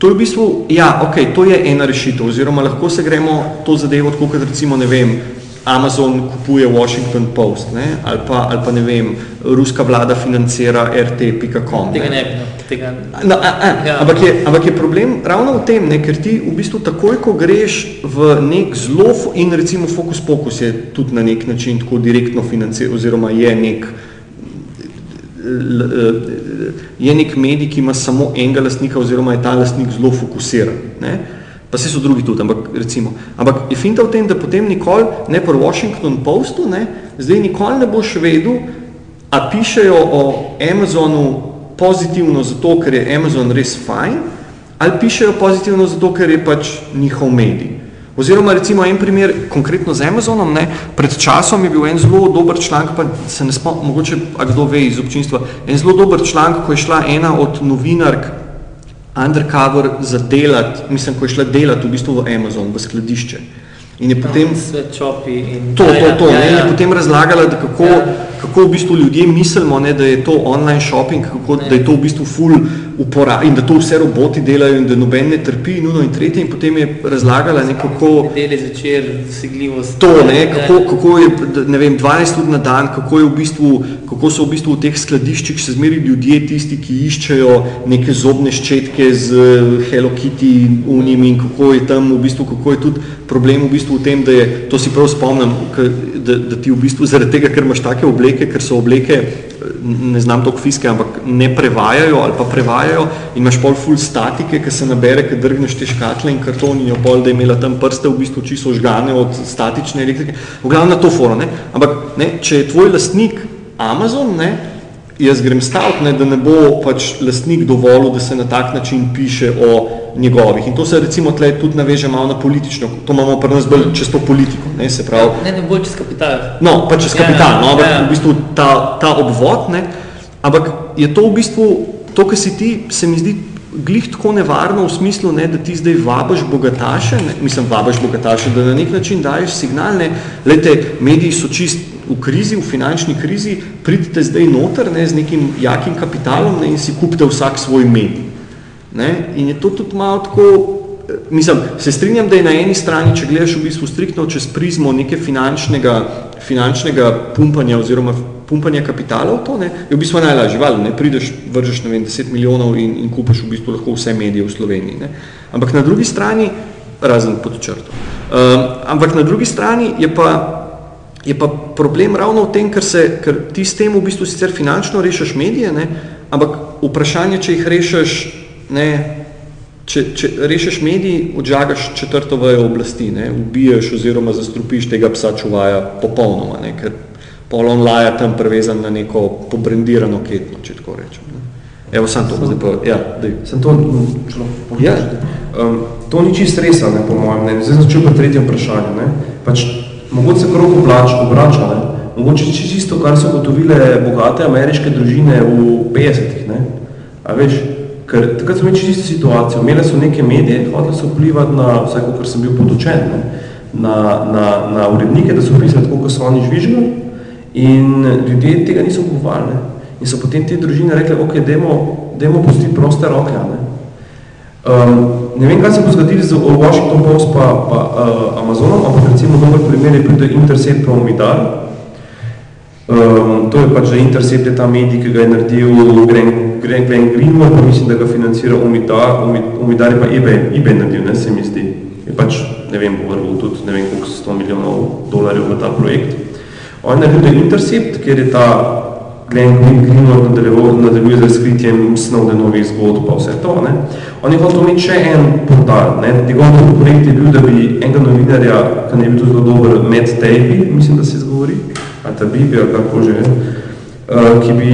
To je v bistvu, ja, ok, to je ena rešitev, oziroma lahko se gremo to zadevo, tako kot recimo, ne vem, Amazon kupuje Washington Post, ne, ali pa, ali pa ne vem, ruska vlada financira rt.com. Tega ne bi, no, tega No, a, a, Ja. ampak, je, ampak je problem ravno v tem, ne, ker ti v bistvu takoj, ko greš v nek zelo, in recimo Focus Pocus je tudi na nek način tako direktno financiran, oziroma je nek eh, je nek medij, ki ima samo enega lastnika oziroma je ta lastnik zelo fokusiran. Ne? Pa se so drugi tudi, ampak recimo. Ampak je finta v tem, da potem nikoli, ne pri Washington Postu, ne, zdaj nikoli ne boš vedel, a pišejo o Amazonu pozitivno zato, ker je Amazon res fajn, ali pišejo pozitivno zato, ker je pač njihov medij. Oziroma recimo en primer, konkretno z Amazonom, ne, pred časom je bil en zelo dober članek, pa se ne spomnim, mogoče a kdo ve iz občinstva, en zelo dober članek, ko je šla ena od novinark undercover za delat, mislim, ko je šla delat v bistvu v Amazon, v skladišče. In je potem svetšopi in... to, to, Ja, to, ja, ne, in ja. je potem razlagala, da kako, Ja. Kako v bistvu ljudje mislimo, ne, da je to online shopping, kako, Ne. da je to v bistvu full upora in da to vse roboti delajo in da noben ne trpi in uno in tretje in potem je razlagala ne, kako, Nedeli zvečer, vsigljivost. To, ne, kako, kako je, ne vem, 12 ur na dan, kako, je v bistvu, kako so v bistvu v teh skladiščih še zmeri ljudje tisti, ki iščejo neke zobne ščetke z Hello Kitty unimi in kako je tam v bistvu, kako je tudi problem v bistvu v tem, da je, to si prav spomnim, da, da ti v bistvu zaradi tega, ker imaš take obleke, ker so obleke, ne znam toliko fiske, ampak ne prevajajo ali pa prevajajo in imaš pol full statike, ki se nabere, ker drgneš te škatle in karton in jo pol, da je imela tam prste v bistvu čisto žgane od statične elektrike. V glavnem na to foro, ne? Ampak ne, če je tvoj lastnik Amazon, ne, jaz grem staviti, ne, da ne bo pač lastnik dovolil, da se na tak način piše o njegovih. In to se recimo tle tudi naveže malo na politično, to imamo pri nas bolj čez to politiko, ne, se pravi, Ne, ne bolj čez kapital. No, pa čez Ja, kapital, no, ampak ja. v bistvu ta, ta obvod, ne, ampak je to v bistvu, to, kar si ti, se mi zdi glih tako nevarno v smislu, ne, da ti zdaj vabaš bogataše, ne, mislim, vabaš bogataše, da na nek način daješ signal, ne, lejte, mediji so čist v krizi, v finančni krizi, pridite zdaj noter, ne, z nekim jakim kapitalom, ne, in si kupite vsak svoj medij. Ne? In je to tudi malo tako, eh, mislim, se strinjam, da je na eni strani, če gledaš v bistvu striktno čez prizmo neke finančnega, finančnega pumpanja oziroma pumpanja kapitala v to, ne, je v bistvu najlažje, valjda, ne, prideš, vržeš, ne vem, 10 milijonov in, in kupiš v bistvu lahko vse medije v Sloveniji, ne. Ampak na drugi strani, razen pod črto, um, ampak na drugi strani je pa je pa problem ravno v tem, ker, se, ker ti s tem v bistvu sicer finančno rešiš medije, ne, ampak vprašanje, če jih rešiš, ne, če, če rešiš mediji, odžagaš četrto vejo oblasti, ne, ubiješ oziroma zastrupiš tega psa čuvaja popolnoma, ne, ker pol on laja tam prevezan na neko pobrendirano ketno, če tako rečem. Ne. Evo, sam to, zdaj pa, ja, daj. Sem to, če lahko Ja. um, to ni čist resa, ne, po mojem mnenju. Zdaj začel pa tretje vprašanje. Ne. Pač, mogoče se krog obrača, obrača ne. mogoče čisto isto, kar so gotovile bogate ameriške družine v 50-ih. ne. A veš, ker takrat so imeli čisto isto situacijo. Imele so neke medije, hotele so vplivati na, vsaj kar sem bil podučen, ne, na, na, na urednike, da so pisali tako, kot so oni žvižgali in ljudje tega niso kupovali. Ne. In so potem te družine rekli, ok, dajmo, dajmo pustiti proste roke. Ne. Um, ne vem, kaj se bo zgodilo z Washington Post pa, pa uh, Amazonom, ampak recimo dober primer je da Intercept pa Umidar. Um, to je pač, da Intercept je ta medij, ki ga je naredil Glenn, Glenn, Glenn Greenwald, pa mislim, da ga financira Umidar, Umid- Umidar je pa eBay, eBay naredil, ne, se mi zdi. Je pač, ne vem, povrgal tudi, ne vem, koliko 100 milijonov dolarjev v ta projekt. On je naredil Intercept, kjer je ta Glenn Greenwald nadaljeval- nadaljuje z razkritjem Snowdenovih zgodb pa vse to. Ne. On je hotel imeti še en portal. Ne. Njegov projekt je bil, da bi enega novinarja, ki bi bil zelo dober, Matt Taibbi, mislim, da se izgovori, ali ta Bibi, ali kako že, ki, bi,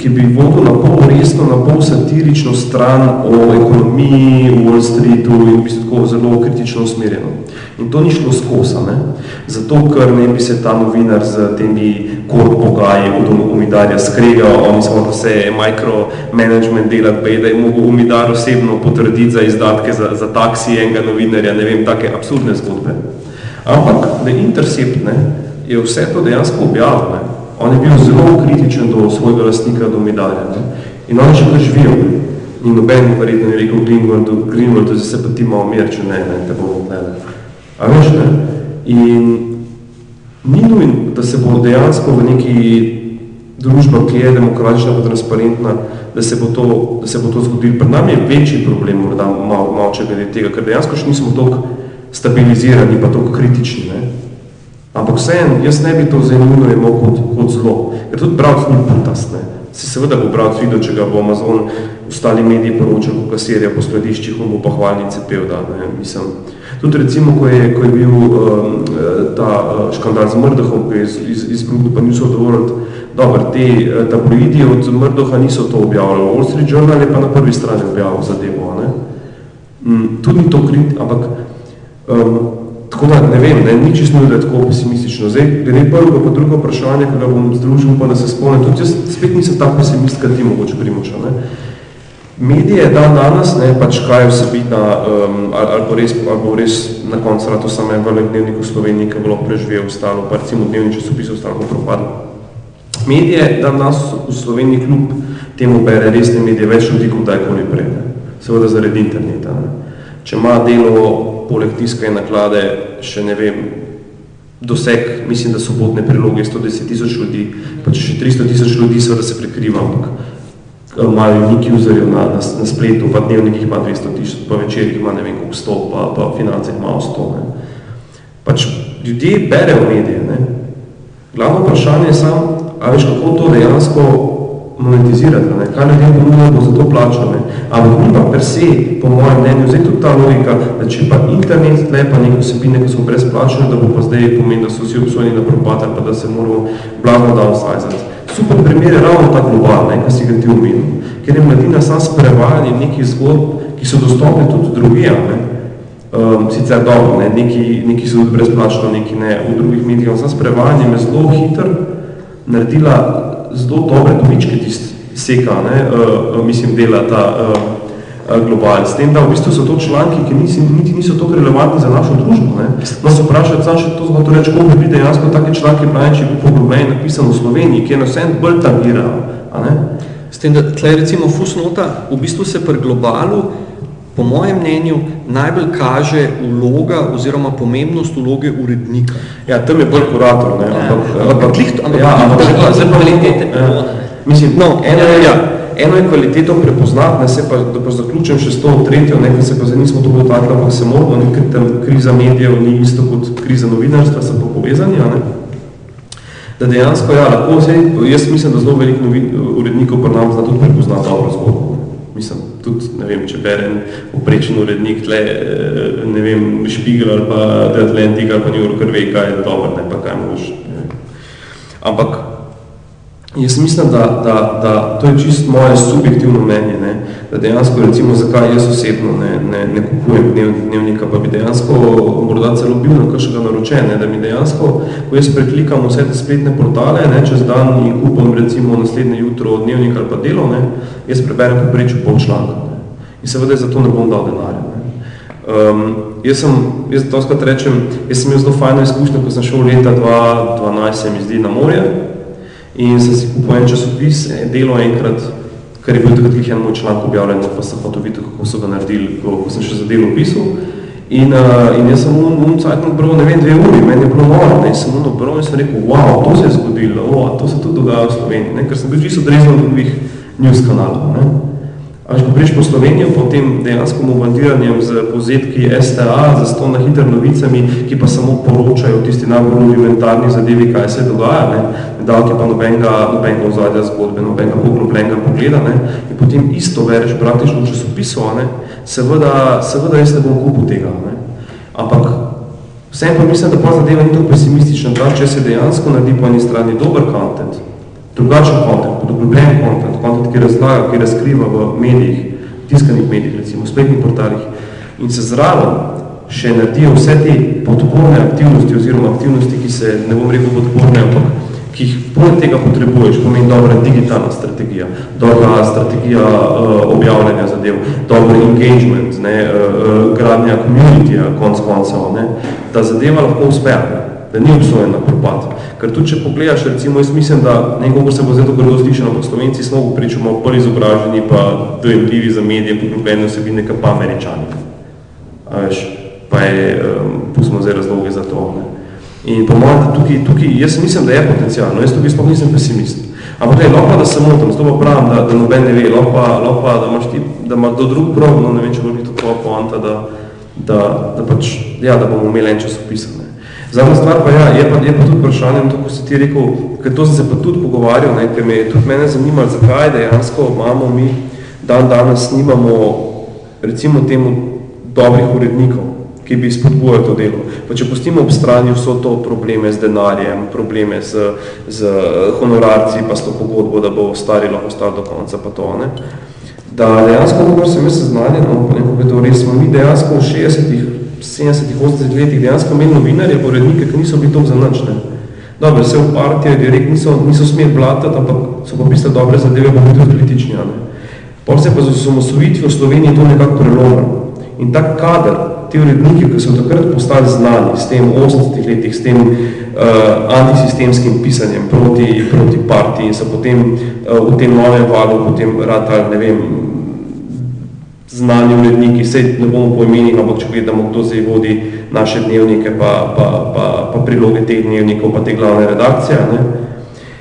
ki bi vodil na pol resno, na pol satirično stran o ekonomiji, Wall Streetu in bi se tako zelo kritično usmerjeno. In to ni šlo skosa, ne? zato ker ne bi se ta novinar z temi kod pogaji od umidarja skregal, oni smo da se micromanagement delati, bej, da je mogel umidar osebno potrditi za izdatke za, za taksi enega novinarja, ne vem, take absurdne zgodbe. Ampak, da Intercept ne, je vse to dejansko objavil. On je bil zelo kritičen do svojega lastnika, do umidarja. Ne. In oni še kar živijo. Ne. In noben verjetno je rekel Greenwaldu, Greenwaldu, da se pa ti malo mir, če ne, ne, te bomo gledali. A veš, ne? In ni nujno, da se bo dejansko v neki družba, ki je demokratična pa transparentna, da se bo to, da se bo to zgodilo. Pred nami je večji problem, morda malo, malo če glede tega, ker dejansko še nismo toliko stabilizirani pa toliko kritični. Ne? Ampak vseeno, jaz ne bi to nujno imel kot, kot zlo, ker tudi bravc ni putast. Ne? Se seveda bo bravc videl, če ga bo Amazon ostali mediji poročal, ko kasirja po skladiščih, on bo pa hvalnice pel, da ne, mislim, Tudi recimo, ko je, ko je bil um, ta uh, škandal z Mrdohom, ki je iz, iz, izbruhnil, pa niso dovolili, dobro, te uh, tabloidi od Mrdoha niso to objavljali, Wall Street Journal je pa na prvi strani objavil zadevo, ne? Mm, tudi to krit, ampak um, tako da ne vem, ne, ni čisto da je tako pesimistično. Zdaj, glede prvega pa drugo vprašanje, ko ga bom združil, pa da se spomnim, tudi jaz spet nisem tak pesimist, kot ti mogoče primoča, ne? Medije dan danes, ne, pač kaj je vsebina, um, ali, ali, bo res, ali bo res na koncu rado samo en velik dnevnik v Sloveniji, ki bo preživel ostalo, pa recimo dnevni časopis ostalo propadlo. Medije dan danes v Sloveniji kljub temu bere resne medije več ljudi kot dajkoli prej, ne. seveda zaradi interneta. Ne. Če ima delo poleg tiska in naklade še ne vem, doseg, mislim, da sobotne priloge 110 tisoč ljudi, pa če še 300 tisoč ljudi, seveda se prekriva, ampak imajo neki userjev na, na, na spletu, pa dnevnikih ima 200 tisoč, pa večerih ima ne vem koliko 100, pa, pa financih ima 100. Ne. Pač ljudje berejo medije. Ne. Glavno vprašanje je samo, a veš kako to dejansko monetizirati, ne. kaj ljudem ponujajo, bo za to plačal. Ne. Ampak ni pa per se, po mojem mnenju, zdaj tudi ta logika, da če pa internet tle pa neke osebine, ki so brezplačene, da bo pa zdaj pomeni, da so vsi obsojeni na propad, pa da se moramo blagno downsizati super primer je ravno ta global, ne, ki si ga ti umenil, ker je mladina sam s prevajanjem nekih zgodb, ki so dostopne tudi druge, ne, um, sicer dobro, ne, neki, neki so tudi brezplačno, neki ne, v drugih medijih, sam s prevajanjem je zelo hiter naredila zelo dobre dobičke tist seka, ne, uh, mislim, dela ta uh, global. S tem, da v bistvu so to članki, ki nisi, niti niso tako relevantni za našo družbo. Ne. Se vprašati, sam še to zelo reči, koliko bi dejansko take članke pravi, če bi poglobljeni napisano v Sloveniji, ki je na vsem bolj tangira. S tem, da tle recimo fusnota, v bistvu se pri globalu, po mojem mnenju, najbolj kaže vloga oziroma pomembnost vloge urednika. Ja, tam je bolj kurator, ne. Ja, ampak, ampak, ampak, ja, ampak, ampak, ampak, ampak, ampak, Mislim, no, eno je, ja, eno je kvaliteto prepoznati, ne se pa, da pa zaključim še s to tretjo, nekaj se pa zdaj nismo to dotakli, ampak se moramo, nekaj tam kriza medijev ni isto kot kriza novinarstva, so pa povezani, ne? da dejansko, ja, lahko se, jaz mislim, da zelo veliko urednikov pa nam zna tudi prepoznati dobro zgodbo. Mislim, tudi, ne vem, če berem oprečen urednik tle, eh, ne vem, Špigel ali pa The Atlantic ali pa New Yorker ve, kaj je dobro, ne pa kaj moš. Ampak, Jaz mislim, da, da, da to je čisto moje subjektivno mnenje, ne? Da dejansko, recimo, zakaj jaz osebno ne, ne, ne kupujem dnev, dnevnika, pa bi dejansko morda celo bil na kakšnega naročene, da mi dejansko, ko jaz preklikam vse te spletne portale, ne, čez dan in kupam recimo naslednje jutro dnevnik ali pa delo, ne, jaz preberem poprečju pol članka. Ne? In seveda za to ne bom dal denarja. Ne? Um, jaz sem, jaz to skrat rečem, jaz sem imel zelo fajno izkušnjo, ko sem šel leta 2012, se mi zdi, na morje, In sem si kupil en časopis, delo enkrat, kar je bil takrat en moj članek objavljen, pa sem pa to videl, kako so ga naredili, ko, ko sem še za delo pisal. In, uh, in jaz sem un cajtno bral, ne vem, dve uri, meni je bilo noro, ne, sem un bral in sem rekel, wow, to se je zgodilo, o, to se tudi dogaja v Sloveniji, ne, ker sem bil čisto odrezan od drugih news kanalov. Ne. Ali ko priš po Slovenijo, potem dejansko bombardiranjem z povzetki STA, za sto na hitr novicami, ki pa samo poročajo tisti najbolj rudimentarni zadevi, kaj se dogaja, ne, davke pa nobenega, nobenega ozadja zgodbe, nobenega poglobljenega pogleda, ne, in potem isto vereš praktično v časopisu, ne, seveda, seveda jaz ne bom kupil tega, ne, ampak vsem pa mislim, da pa zadeva ni tako pesimistična, da če se dejansko naredi po eni strani dober content, drugačen kontent, podoglobljen kontent, kontent, ki razlaga, ki razkriva v medijih, tiskanih medijih, recimo, spletnih portalih in se zraven še naredijo vse te podporne aktivnosti oziroma aktivnosti, ki se, ne bom rekel podporne, ampak ki jih poleg tega potrebuješ, pomeni dobra digitalna strategija, dobra strategija uh, objavljanja zadev, dober engagement, ne, uh, gradnja communityja, konc koncev, ne, da zadeva lahko uspe, da ni obsojen na propad. Ker tudi, če pogledaš, recimo, jaz mislim, da nekoga se bo zdaj to grdo slišeno, ampak Slovenci smo v priču malo bolj izobraženi, pa dojemljivi za medije, poglobljeni vsebine, pa američani. A veš, pa je, um, zdaj razloge za to. Ne. In po mojem, da tukaj, tukaj, jaz mislim, da je potencijalno, jaz tukaj sploh nisem pesimist. Ampak gledaj, lahko da se motim, zato pa pravim, da, da noben ne ve, lahko pa, da imaš ti, da ima kdo drug prav, no ne vem, če bo biti to poanta, da, da, da pač, ja, da bomo imeli en časopis. Ne. Zadnja stvar pa ja, je pa, je pa tudi vprašanje, to, ko si ti rekel, ker to sem se pa tudi pogovarjal, ne, ker me je tudi mene zanimalo, zakaj dejansko imamo mi dan danes snimamo recimo temu dobrih urednikov ki bi spodbujali to delo. Pa če pustimo ob strani vso to probleme z denarjem, probleme z, z honorarci, pa s to pogodbo, da bo stari lahko star do konca, pa to, ne? Da dejansko, kako sem jaz seznanjen, no, po nekoga teorije, smo mi dejansko v 60-ih, 70-ih, 80 letih dejansko imeli novinarje, urednike, ki niso bili to za nič, ne? Dobro, vse v partije, direkt niso, niso smeli blatati, ampak so pa pisali dobre zadeve, pa tudi kritični, ne? Pol se pa z osamosvojitvijo v Sloveniji to nekako prelomilo. In tak kader, ti uredniki, ki so takrat postali znani s tem 80 letih, s tem uh, antisistemskim pisanjem proti, proti partiji in so potem uh, v tem novem valu potem ratali, ne vem, znani uredniki, vse ne bomo po imenih, ampak če gledamo, kdo zdaj vodi naše dnevnike, pa, pa, pa, pa priloge teh dnevnikov, pa te glavne redakcije, ne?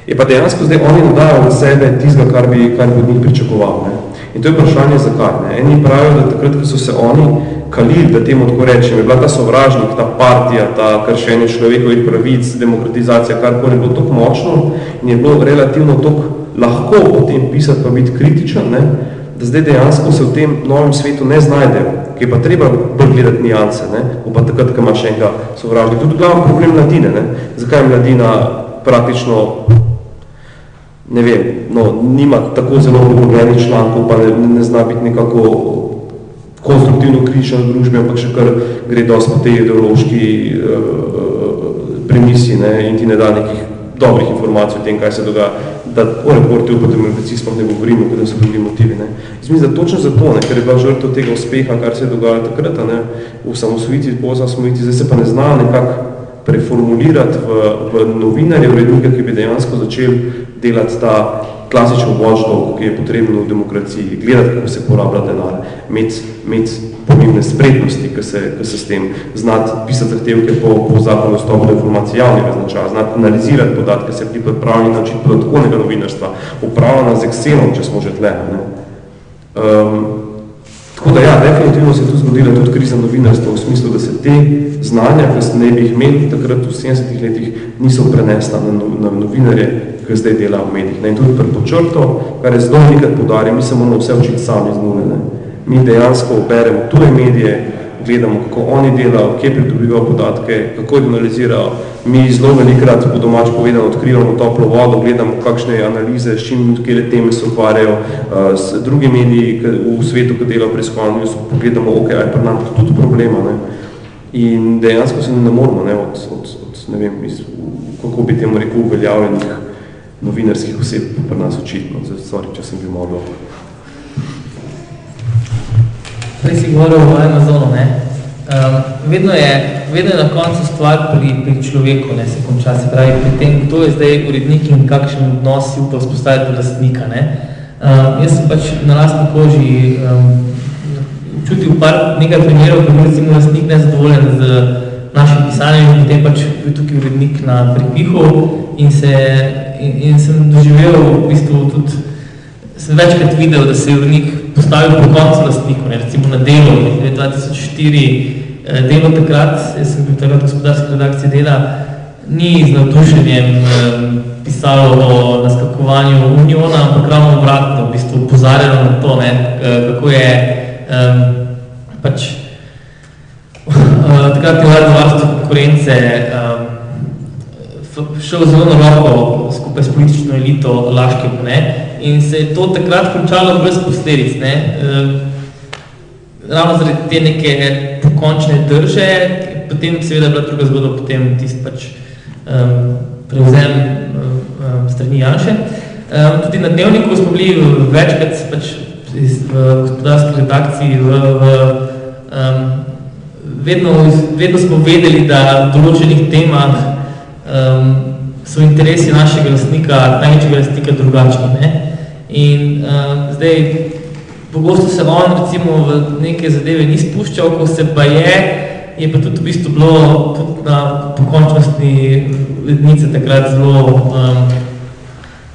je pa dejansko zdaj oni nadajo od sebe tizga, kar bi, kar bi od njih pričakoval. Ne? In to je vprašanje zakaj. Ne? Eni pravijo, da takrat, ko so se oni kalili, da temu tako rečem, je bila ta sovražnik, ta partija, ta kršenje človekovih pravic, demokratizacija, kar je bilo tako močno in je bilo relativno tako lahko o tem pisati, pa biti kritičen, ne? Da zdaj dejansko se v tem novem svetu ne znajdejo, ki je pa treba bolj gledati nijanse, ne? pa takrat, ko ima še enega sovražnika. Tudi glavno problem mladine, ne? zakaj mladina praktično ne vem, no, nima tako zelo poglobljenih člankov, pa ne, ne zna biti nekako konstruktivno kritična družbe, ampak še kar gre dosti po tej ideološki uh, premisi ne, in ti ne da nekih dobrih informacij o tem, kaj se dogaja, da o reporti v demokraciji sploh ne govorimo, kada so drugi motivi. Ne. Mislim, da točno zato, ne, ker je bila žrtev tega uspeha, kar se je dogajalo takrat, ne, v samosvojitvi, po samosvojitvi, zdaj se pa ne zna nekako preformulirati v, v novinarje, urednika, ki bi dejansko začeli delati ta klasičen watchdog, ki je potrebno v demokraciji, gledati, kako se porablja denar, imeti, imeti pomembne spretnosti, ki se, ki se s tem znati pisati zahtevke po, po zakonu stopu do informacije javnega značaja, znati analizirati podatke, se pripravljeni naučiti podatkovnega novinarstva, upravljena z Excelom, če smo že tle. Ne? Um, tako da ja, definitivno se je tu zgodila tudi kriza novinarstva v smislu, da se te znanja, ki ne bi jih imeli takrat v 70 letih, niso prenesla na, na novinarje, ki zdaj dela v medijih. Ne? In tudi pred počrto, kar je zelo nekaj podarja, mi se moramo vse učiti sami z nule. Ne? Mi dejansko beremo tuje medije, gledamo, kako oni delajo, kje pridobivajo podatke, kako jih analizirajo. Mi zelo velikrat, po domač povedano, odkrivamo toplo vodo, gledamo, kakšne analize, s čim kjere teme se ukvarjajo, uh, s drugi mediji v svetu, ki delajo preiskovalno, pogledamo, ok, aj pri nam tudi problema. Ne? In dejansko se ne moramo ne, od, od, od, ne vem, iz, kako bi temu rekel, uveljavljenih novinarskih oseb pri nas očitno. Sorry, če sem bil malo Prej si govoril o Amazonu, ne? Um, vedno, je, vedno je na koncu stvar pri, pri človeku, ne, se konča, se pravi, pri tem, kdo je zdaj urednik in kakšen odnos si upa vzpostaviti do lastnika, ne? Um, jaz sem pač na lastni koži um, čutil par nekaj primerov, ko je recimo lastnik nezadovoljen z našim pisanjem in potem pač bil tukaj urednik na pripihu in se in, in sem doživel v bistvu tudi, sem večkrat videl, da se je urednik postavil po koncu lastniku, ne, recimo na delo, je 2004 eh, delo takrat, jaz sem bil takrat gospodarski redakcije dela, ni z navdušenjem eh, pisalo o naskakovanju Uniona, ampak ravno obratno, v bistvu upozarjalo na to, ne, eh, kako je eh, pač eh, takrat je varstvo konkurence eh, šel zelo na roko skupaj s politično elito Laškem. Ne? In se je to takrat končalo brez posledic. Ne? E, ravno zaradi te neke pokončne drže, potem seveda je bila druga zgodba, potem tisti pač um, prevzem um, strani Janše. Um, tudi na dnevniku smo bili večkrat pač v gospodarski redakciji v, v um, vedno, vedno smo vedeli, da v določenih temah um, so interesi našega lastnika, največjega lastnika drugačni. Ne? In um, zdaj, pogosto se on recimo v neke zadeve ni spuščal, ko se pa je, je pa tudi v bistvu bilo tudi na pokončnostni lednice takrat zelo um,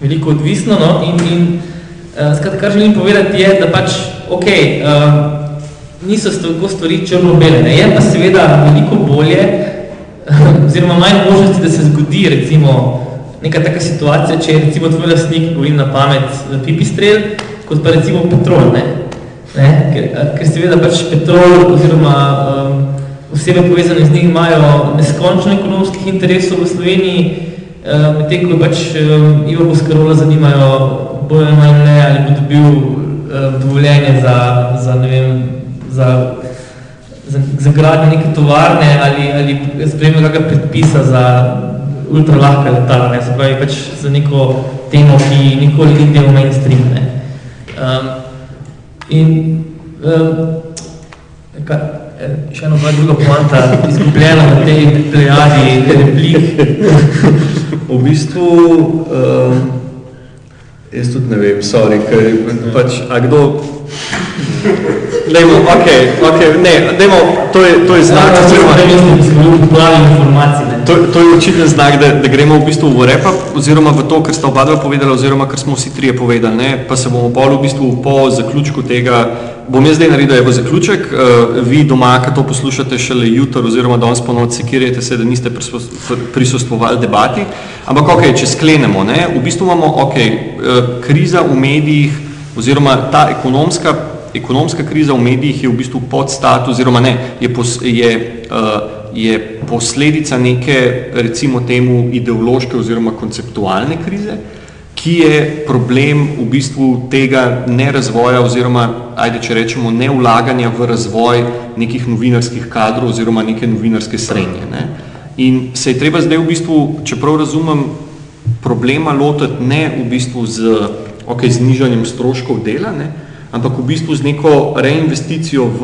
veliko odvisno. No? In, in uh, skratka, kar želim povedati je, da pač, ok, um, niso tako stvari črno-bele. Je pa seveda veliko bolje, oziroma manj možnosti, da se zgodi recimo neka taka situacija, če je recimo tvoj lastnik, govorim na pamet, pipistrel, kot pa recimo petrol. Ne? Ne? Ker, ker seveda pač petrol oziroma um, osebe povezane z njih imajo neskončno ekonomskih interesov v Sloveniji, um, medtem ko pač um, Ivo Boskarola zanimajo bolj manj ne, ali bo dobil um, dovoljenje za, za ne vem, za, za, za gradnjo neke tovarne ali, ali spremljajo kakega predpisa za ultra lahka letala, ne, se pravi pač za neko temo, ki nikoli ni del mainstream. Ne. Um, in um, ka, e, še eno dva druga poanta, izgubljena na tej plejadi replik. v bistvu, um, jaz tudi ne vem, sorry, ker pač, a kdo Dajmo, ok, ok, ne, dajmo, to je, to je znak, ja, oziroma, da informacije. To, to je očiten znak, da, da gremo v bistvu v repa, oziroma v to, kar sta oba dva povedala, oziroma kar smo vsi trije povedali, ne, pa se bomo pol v bistvu po zaključku tega, bom jaz zdaj naredil evo zaključek, uh, vi doma, ki to poslušate šele jutro, oziroma danes po noci, sekirajte se, da niste prisostvovali debati, ampak ok, če sklenemo, ne, v bistvu imamo, ok, uh, kriza v medijih, oziroma ta ekonomska ekonomska kriza v medijih je v bistvu podstat oziroma ne, je, pos, je, uh, je posledica neke, recimo temu, ideološke oziroma konceptualne krize, ki je problem v bistvu tega nerazvoja oziroma, ajde, če rečemo, neulaganja v razvoj nekih novinarskih kadrov oziroma neke novinarske srednje. Ne. In se je treba zdaj v bistvu, čeprav razumem, problema lotiti ne v bistvu z okay, znižanjem stroškov dela, ne, ampak v bistvu z neko reinvesticijo v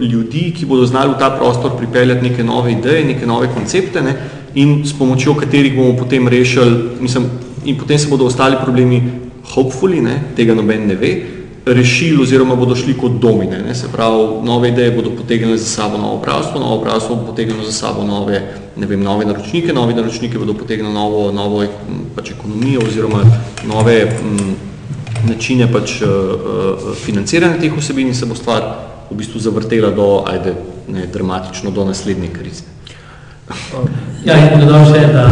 ljudi, ki bodo znali v ta prostor pripeljati neke nove ideje, neke nove koncepte ne, in s pomočjo katerih bomo potem rešili, mislim, in potem se bodo ostali problemi, hopefully, ne, tega noben ne ve, rešili oziroma bodo šli kot domine. Ne, se pravi, nove ideje bodo potegnili za sabo novo pravstvo, novo pravstvo bo potegnilo za sabo nove, ne vem, nove naročnike, nove naročnike bodo potegnili novo, novo pač ekonomijo oziroma nove m, načine pač uh, financiranja teh vsebin in se bo stvar v bistvu zavrtela do, ajde, ne, dramatično do naslednje krize. Ja, in dodal še, da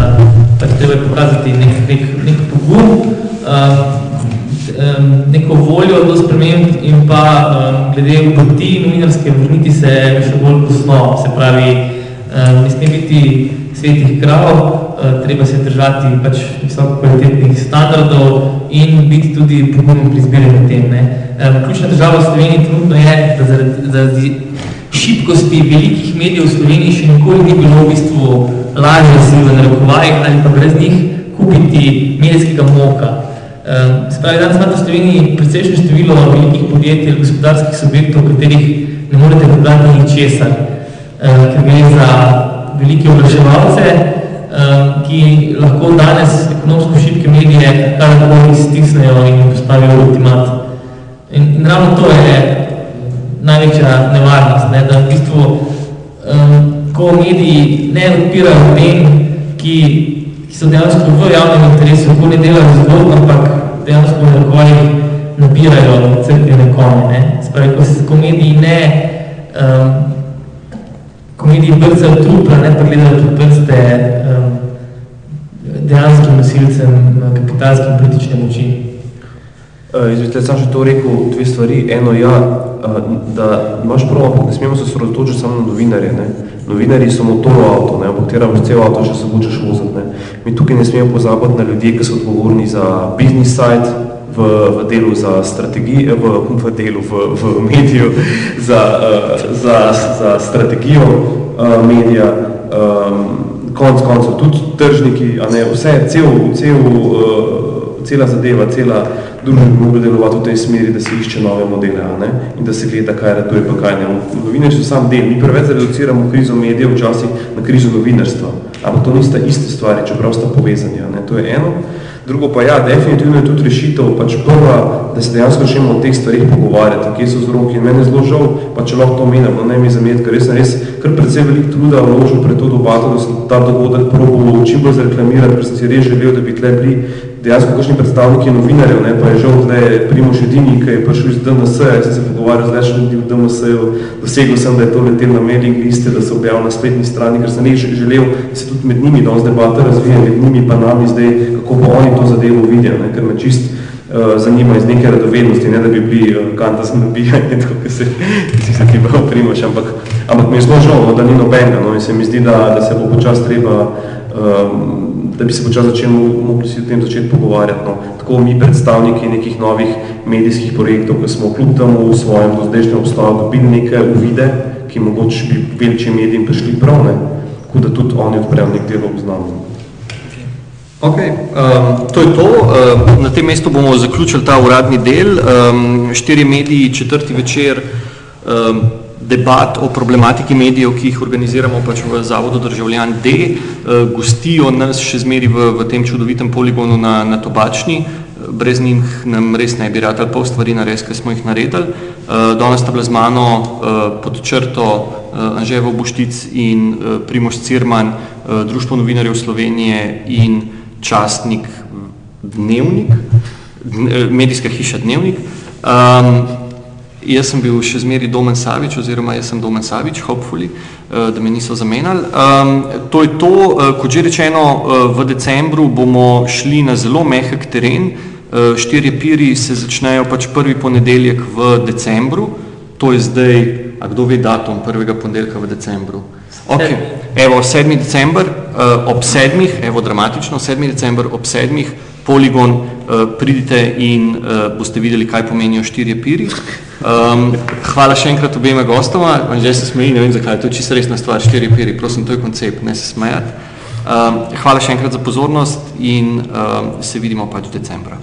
pač treba pokazati nek, nek, nek pogum, um, neko voljo do sprememb in pa um, glede poti novinarske vrniti se še bolj posno, se pravi, um, ne sme biti svetih krav, Eh, treba se držati pač visoko kvalitetnih standardov in biti tudi pogumno pri zbiranju tem. Ne. Ključna država v Sloveniji trenutno je, da zaradi, zaradi šibkosti velikih medijev v Sloveniji še nikoli ni bilo v bistvu lažje si v narekovajih ali pa brez njih kupiti medijskega moka. Se pravi, danes imate v Sloveniji precejšnje število velikih podjetij ali gospodarskih subjektov, v katerih ne morete prodati ničesar, ker gre za velike oglaševalce, Um, ki lahko danes ekonomsko šibke medije kar tako iztisnejo in postavijo ultimat. In, in ravno to je največja nevarnost, ne, da v bistvu, um, ko mediji ne odpirajo tem, ki, ki so dejansko v javnem interesu, ko ne delajo zgodb, ampak dejansko v nekoji nabirajo crkvene kone. Ne. Spravi, ko, se, ko mediji ne um, ko mediji brcajo trupla, ne pa gledajo tudi prste dejanskim nosilcem kapitalske in politične moči. Uh, Izvedite, sam še to rekel dve stvari. Eno, ja, uh, da imaš prav, da smemo se sredotočiti samo na novinarje. Ne? Novinari so motor avto, ne, ampak tera boš cel avto, če se hočeš voziti. Ne. Mi tukaj ne smemo pozabiti na ljudi, ki so odgovorni za business side, v, v delu za strategijo, v, v delu v, v mediju za, za, za strategijo medija, konc koncev tudi tržniki, a ne vse, cel, cel, uh, cela zadeva, cela družba bi mogla delovati v tej smeri, da se išče nove modele a ne? in da se gleda, kaj ratuje pa kaj ne. Novinarji so sam del, mi preveč reduciramo krizo medijev včasih na krizo novinarstva, ampak to nista iste stvari, čeprav sta povezani. A ne? To je eno. Drugo pa ja, definitivno je tudi rešitev, pač prva, da se dejansko začnemo o teh stvarih pogovarjati, kje so vzroki. In meni je zelo žal, pa če lahko to omenim, no ne mi zameti, ker res res kar predvsej veliko truda vložil pred to debato, da sem ta dogodek probil čim bolj zreklamirati, ker sem si res želel, da bi tle bili dejansko kakšni predstavniki novinarjev, ne, pa je žal tle Primoš Edini, ki je prišel iz DMS, jaz sem se pogovarjal z več ljudi v DMS-ju, dosegel sem, da je to letel na mailing liste, da se objavil na spletni strani, ker sem nekaj želel, da se tudi med njimi danes debata razvija, med njimi pa nami zdaj, kako pa oni to zadevo vidijo, ne, ker me čist zanima iz neke radovednosti, ne da bi bili uh, kanta za nabijanje, to, kar se, se ti bo Primoš, ampak, ampak mi je zelo žal, da ni nobenega, no, in se mi zdi, da, da se bo počas treba um, da bi se počas začeli mogli si o tem začeti pogovarjati. No. Tako mi predstavniki nekih novih medijskih projektov, ki smo kljub temu v svojem dozdajšnjem obstoju dobili neke uvide, ki mogoče bi veliči medijem prišli prav, ne. tako da tudi oni odprejo nek delov znamo. Ok, um, to je to. Um, na tem mestu bomo zaključili ta uradni del. Um, štiri mediji, četrti večer, um, debat o problematiki medijev, ki jih organiziramo pač v Zavodu državljan D, eh, gostijo nas še zmeri v, v tem čudovitem poligonu na, na Tobačni, brez njih nam res ne bi rad ali pol stvari naredili, ker smo jih naredili. Eh, danes sta bila z mano pod črto Anževo Buštic in Primoš Cirman, Društvo novinarjev Slovenije in častnik Dnevnik, medijska hiša Dnevnik. Um, Jaz sem bil še zmeri Domen Savič, oziroma jaz sem Domen Savič, hopefully, eh, da me niso zamenjali. Um, to je to, eh, kot že rečeno, eh, v decembru bomo šli na zelo mehek teren. Štirje piri se začnejo pač prvi ponedeljek v decembru, to je zdaj, a kdo ve datum prvega ponedeljka v decembru? Ok, evo, 7. december ob sedmih, evo dramatično, 7. december ob sedmih, poligon, pridite in boste videli, kaj pomenijo štirje piri. Um, hvala še enkrat obema gostoma, že se smeji, ne vem zakaj, to je čisto resna stvar, štiri piri, prosim, to je koncept, ne se smejati. Um, hvala še enkrat za pozornost in um, se vidimo pač decembra.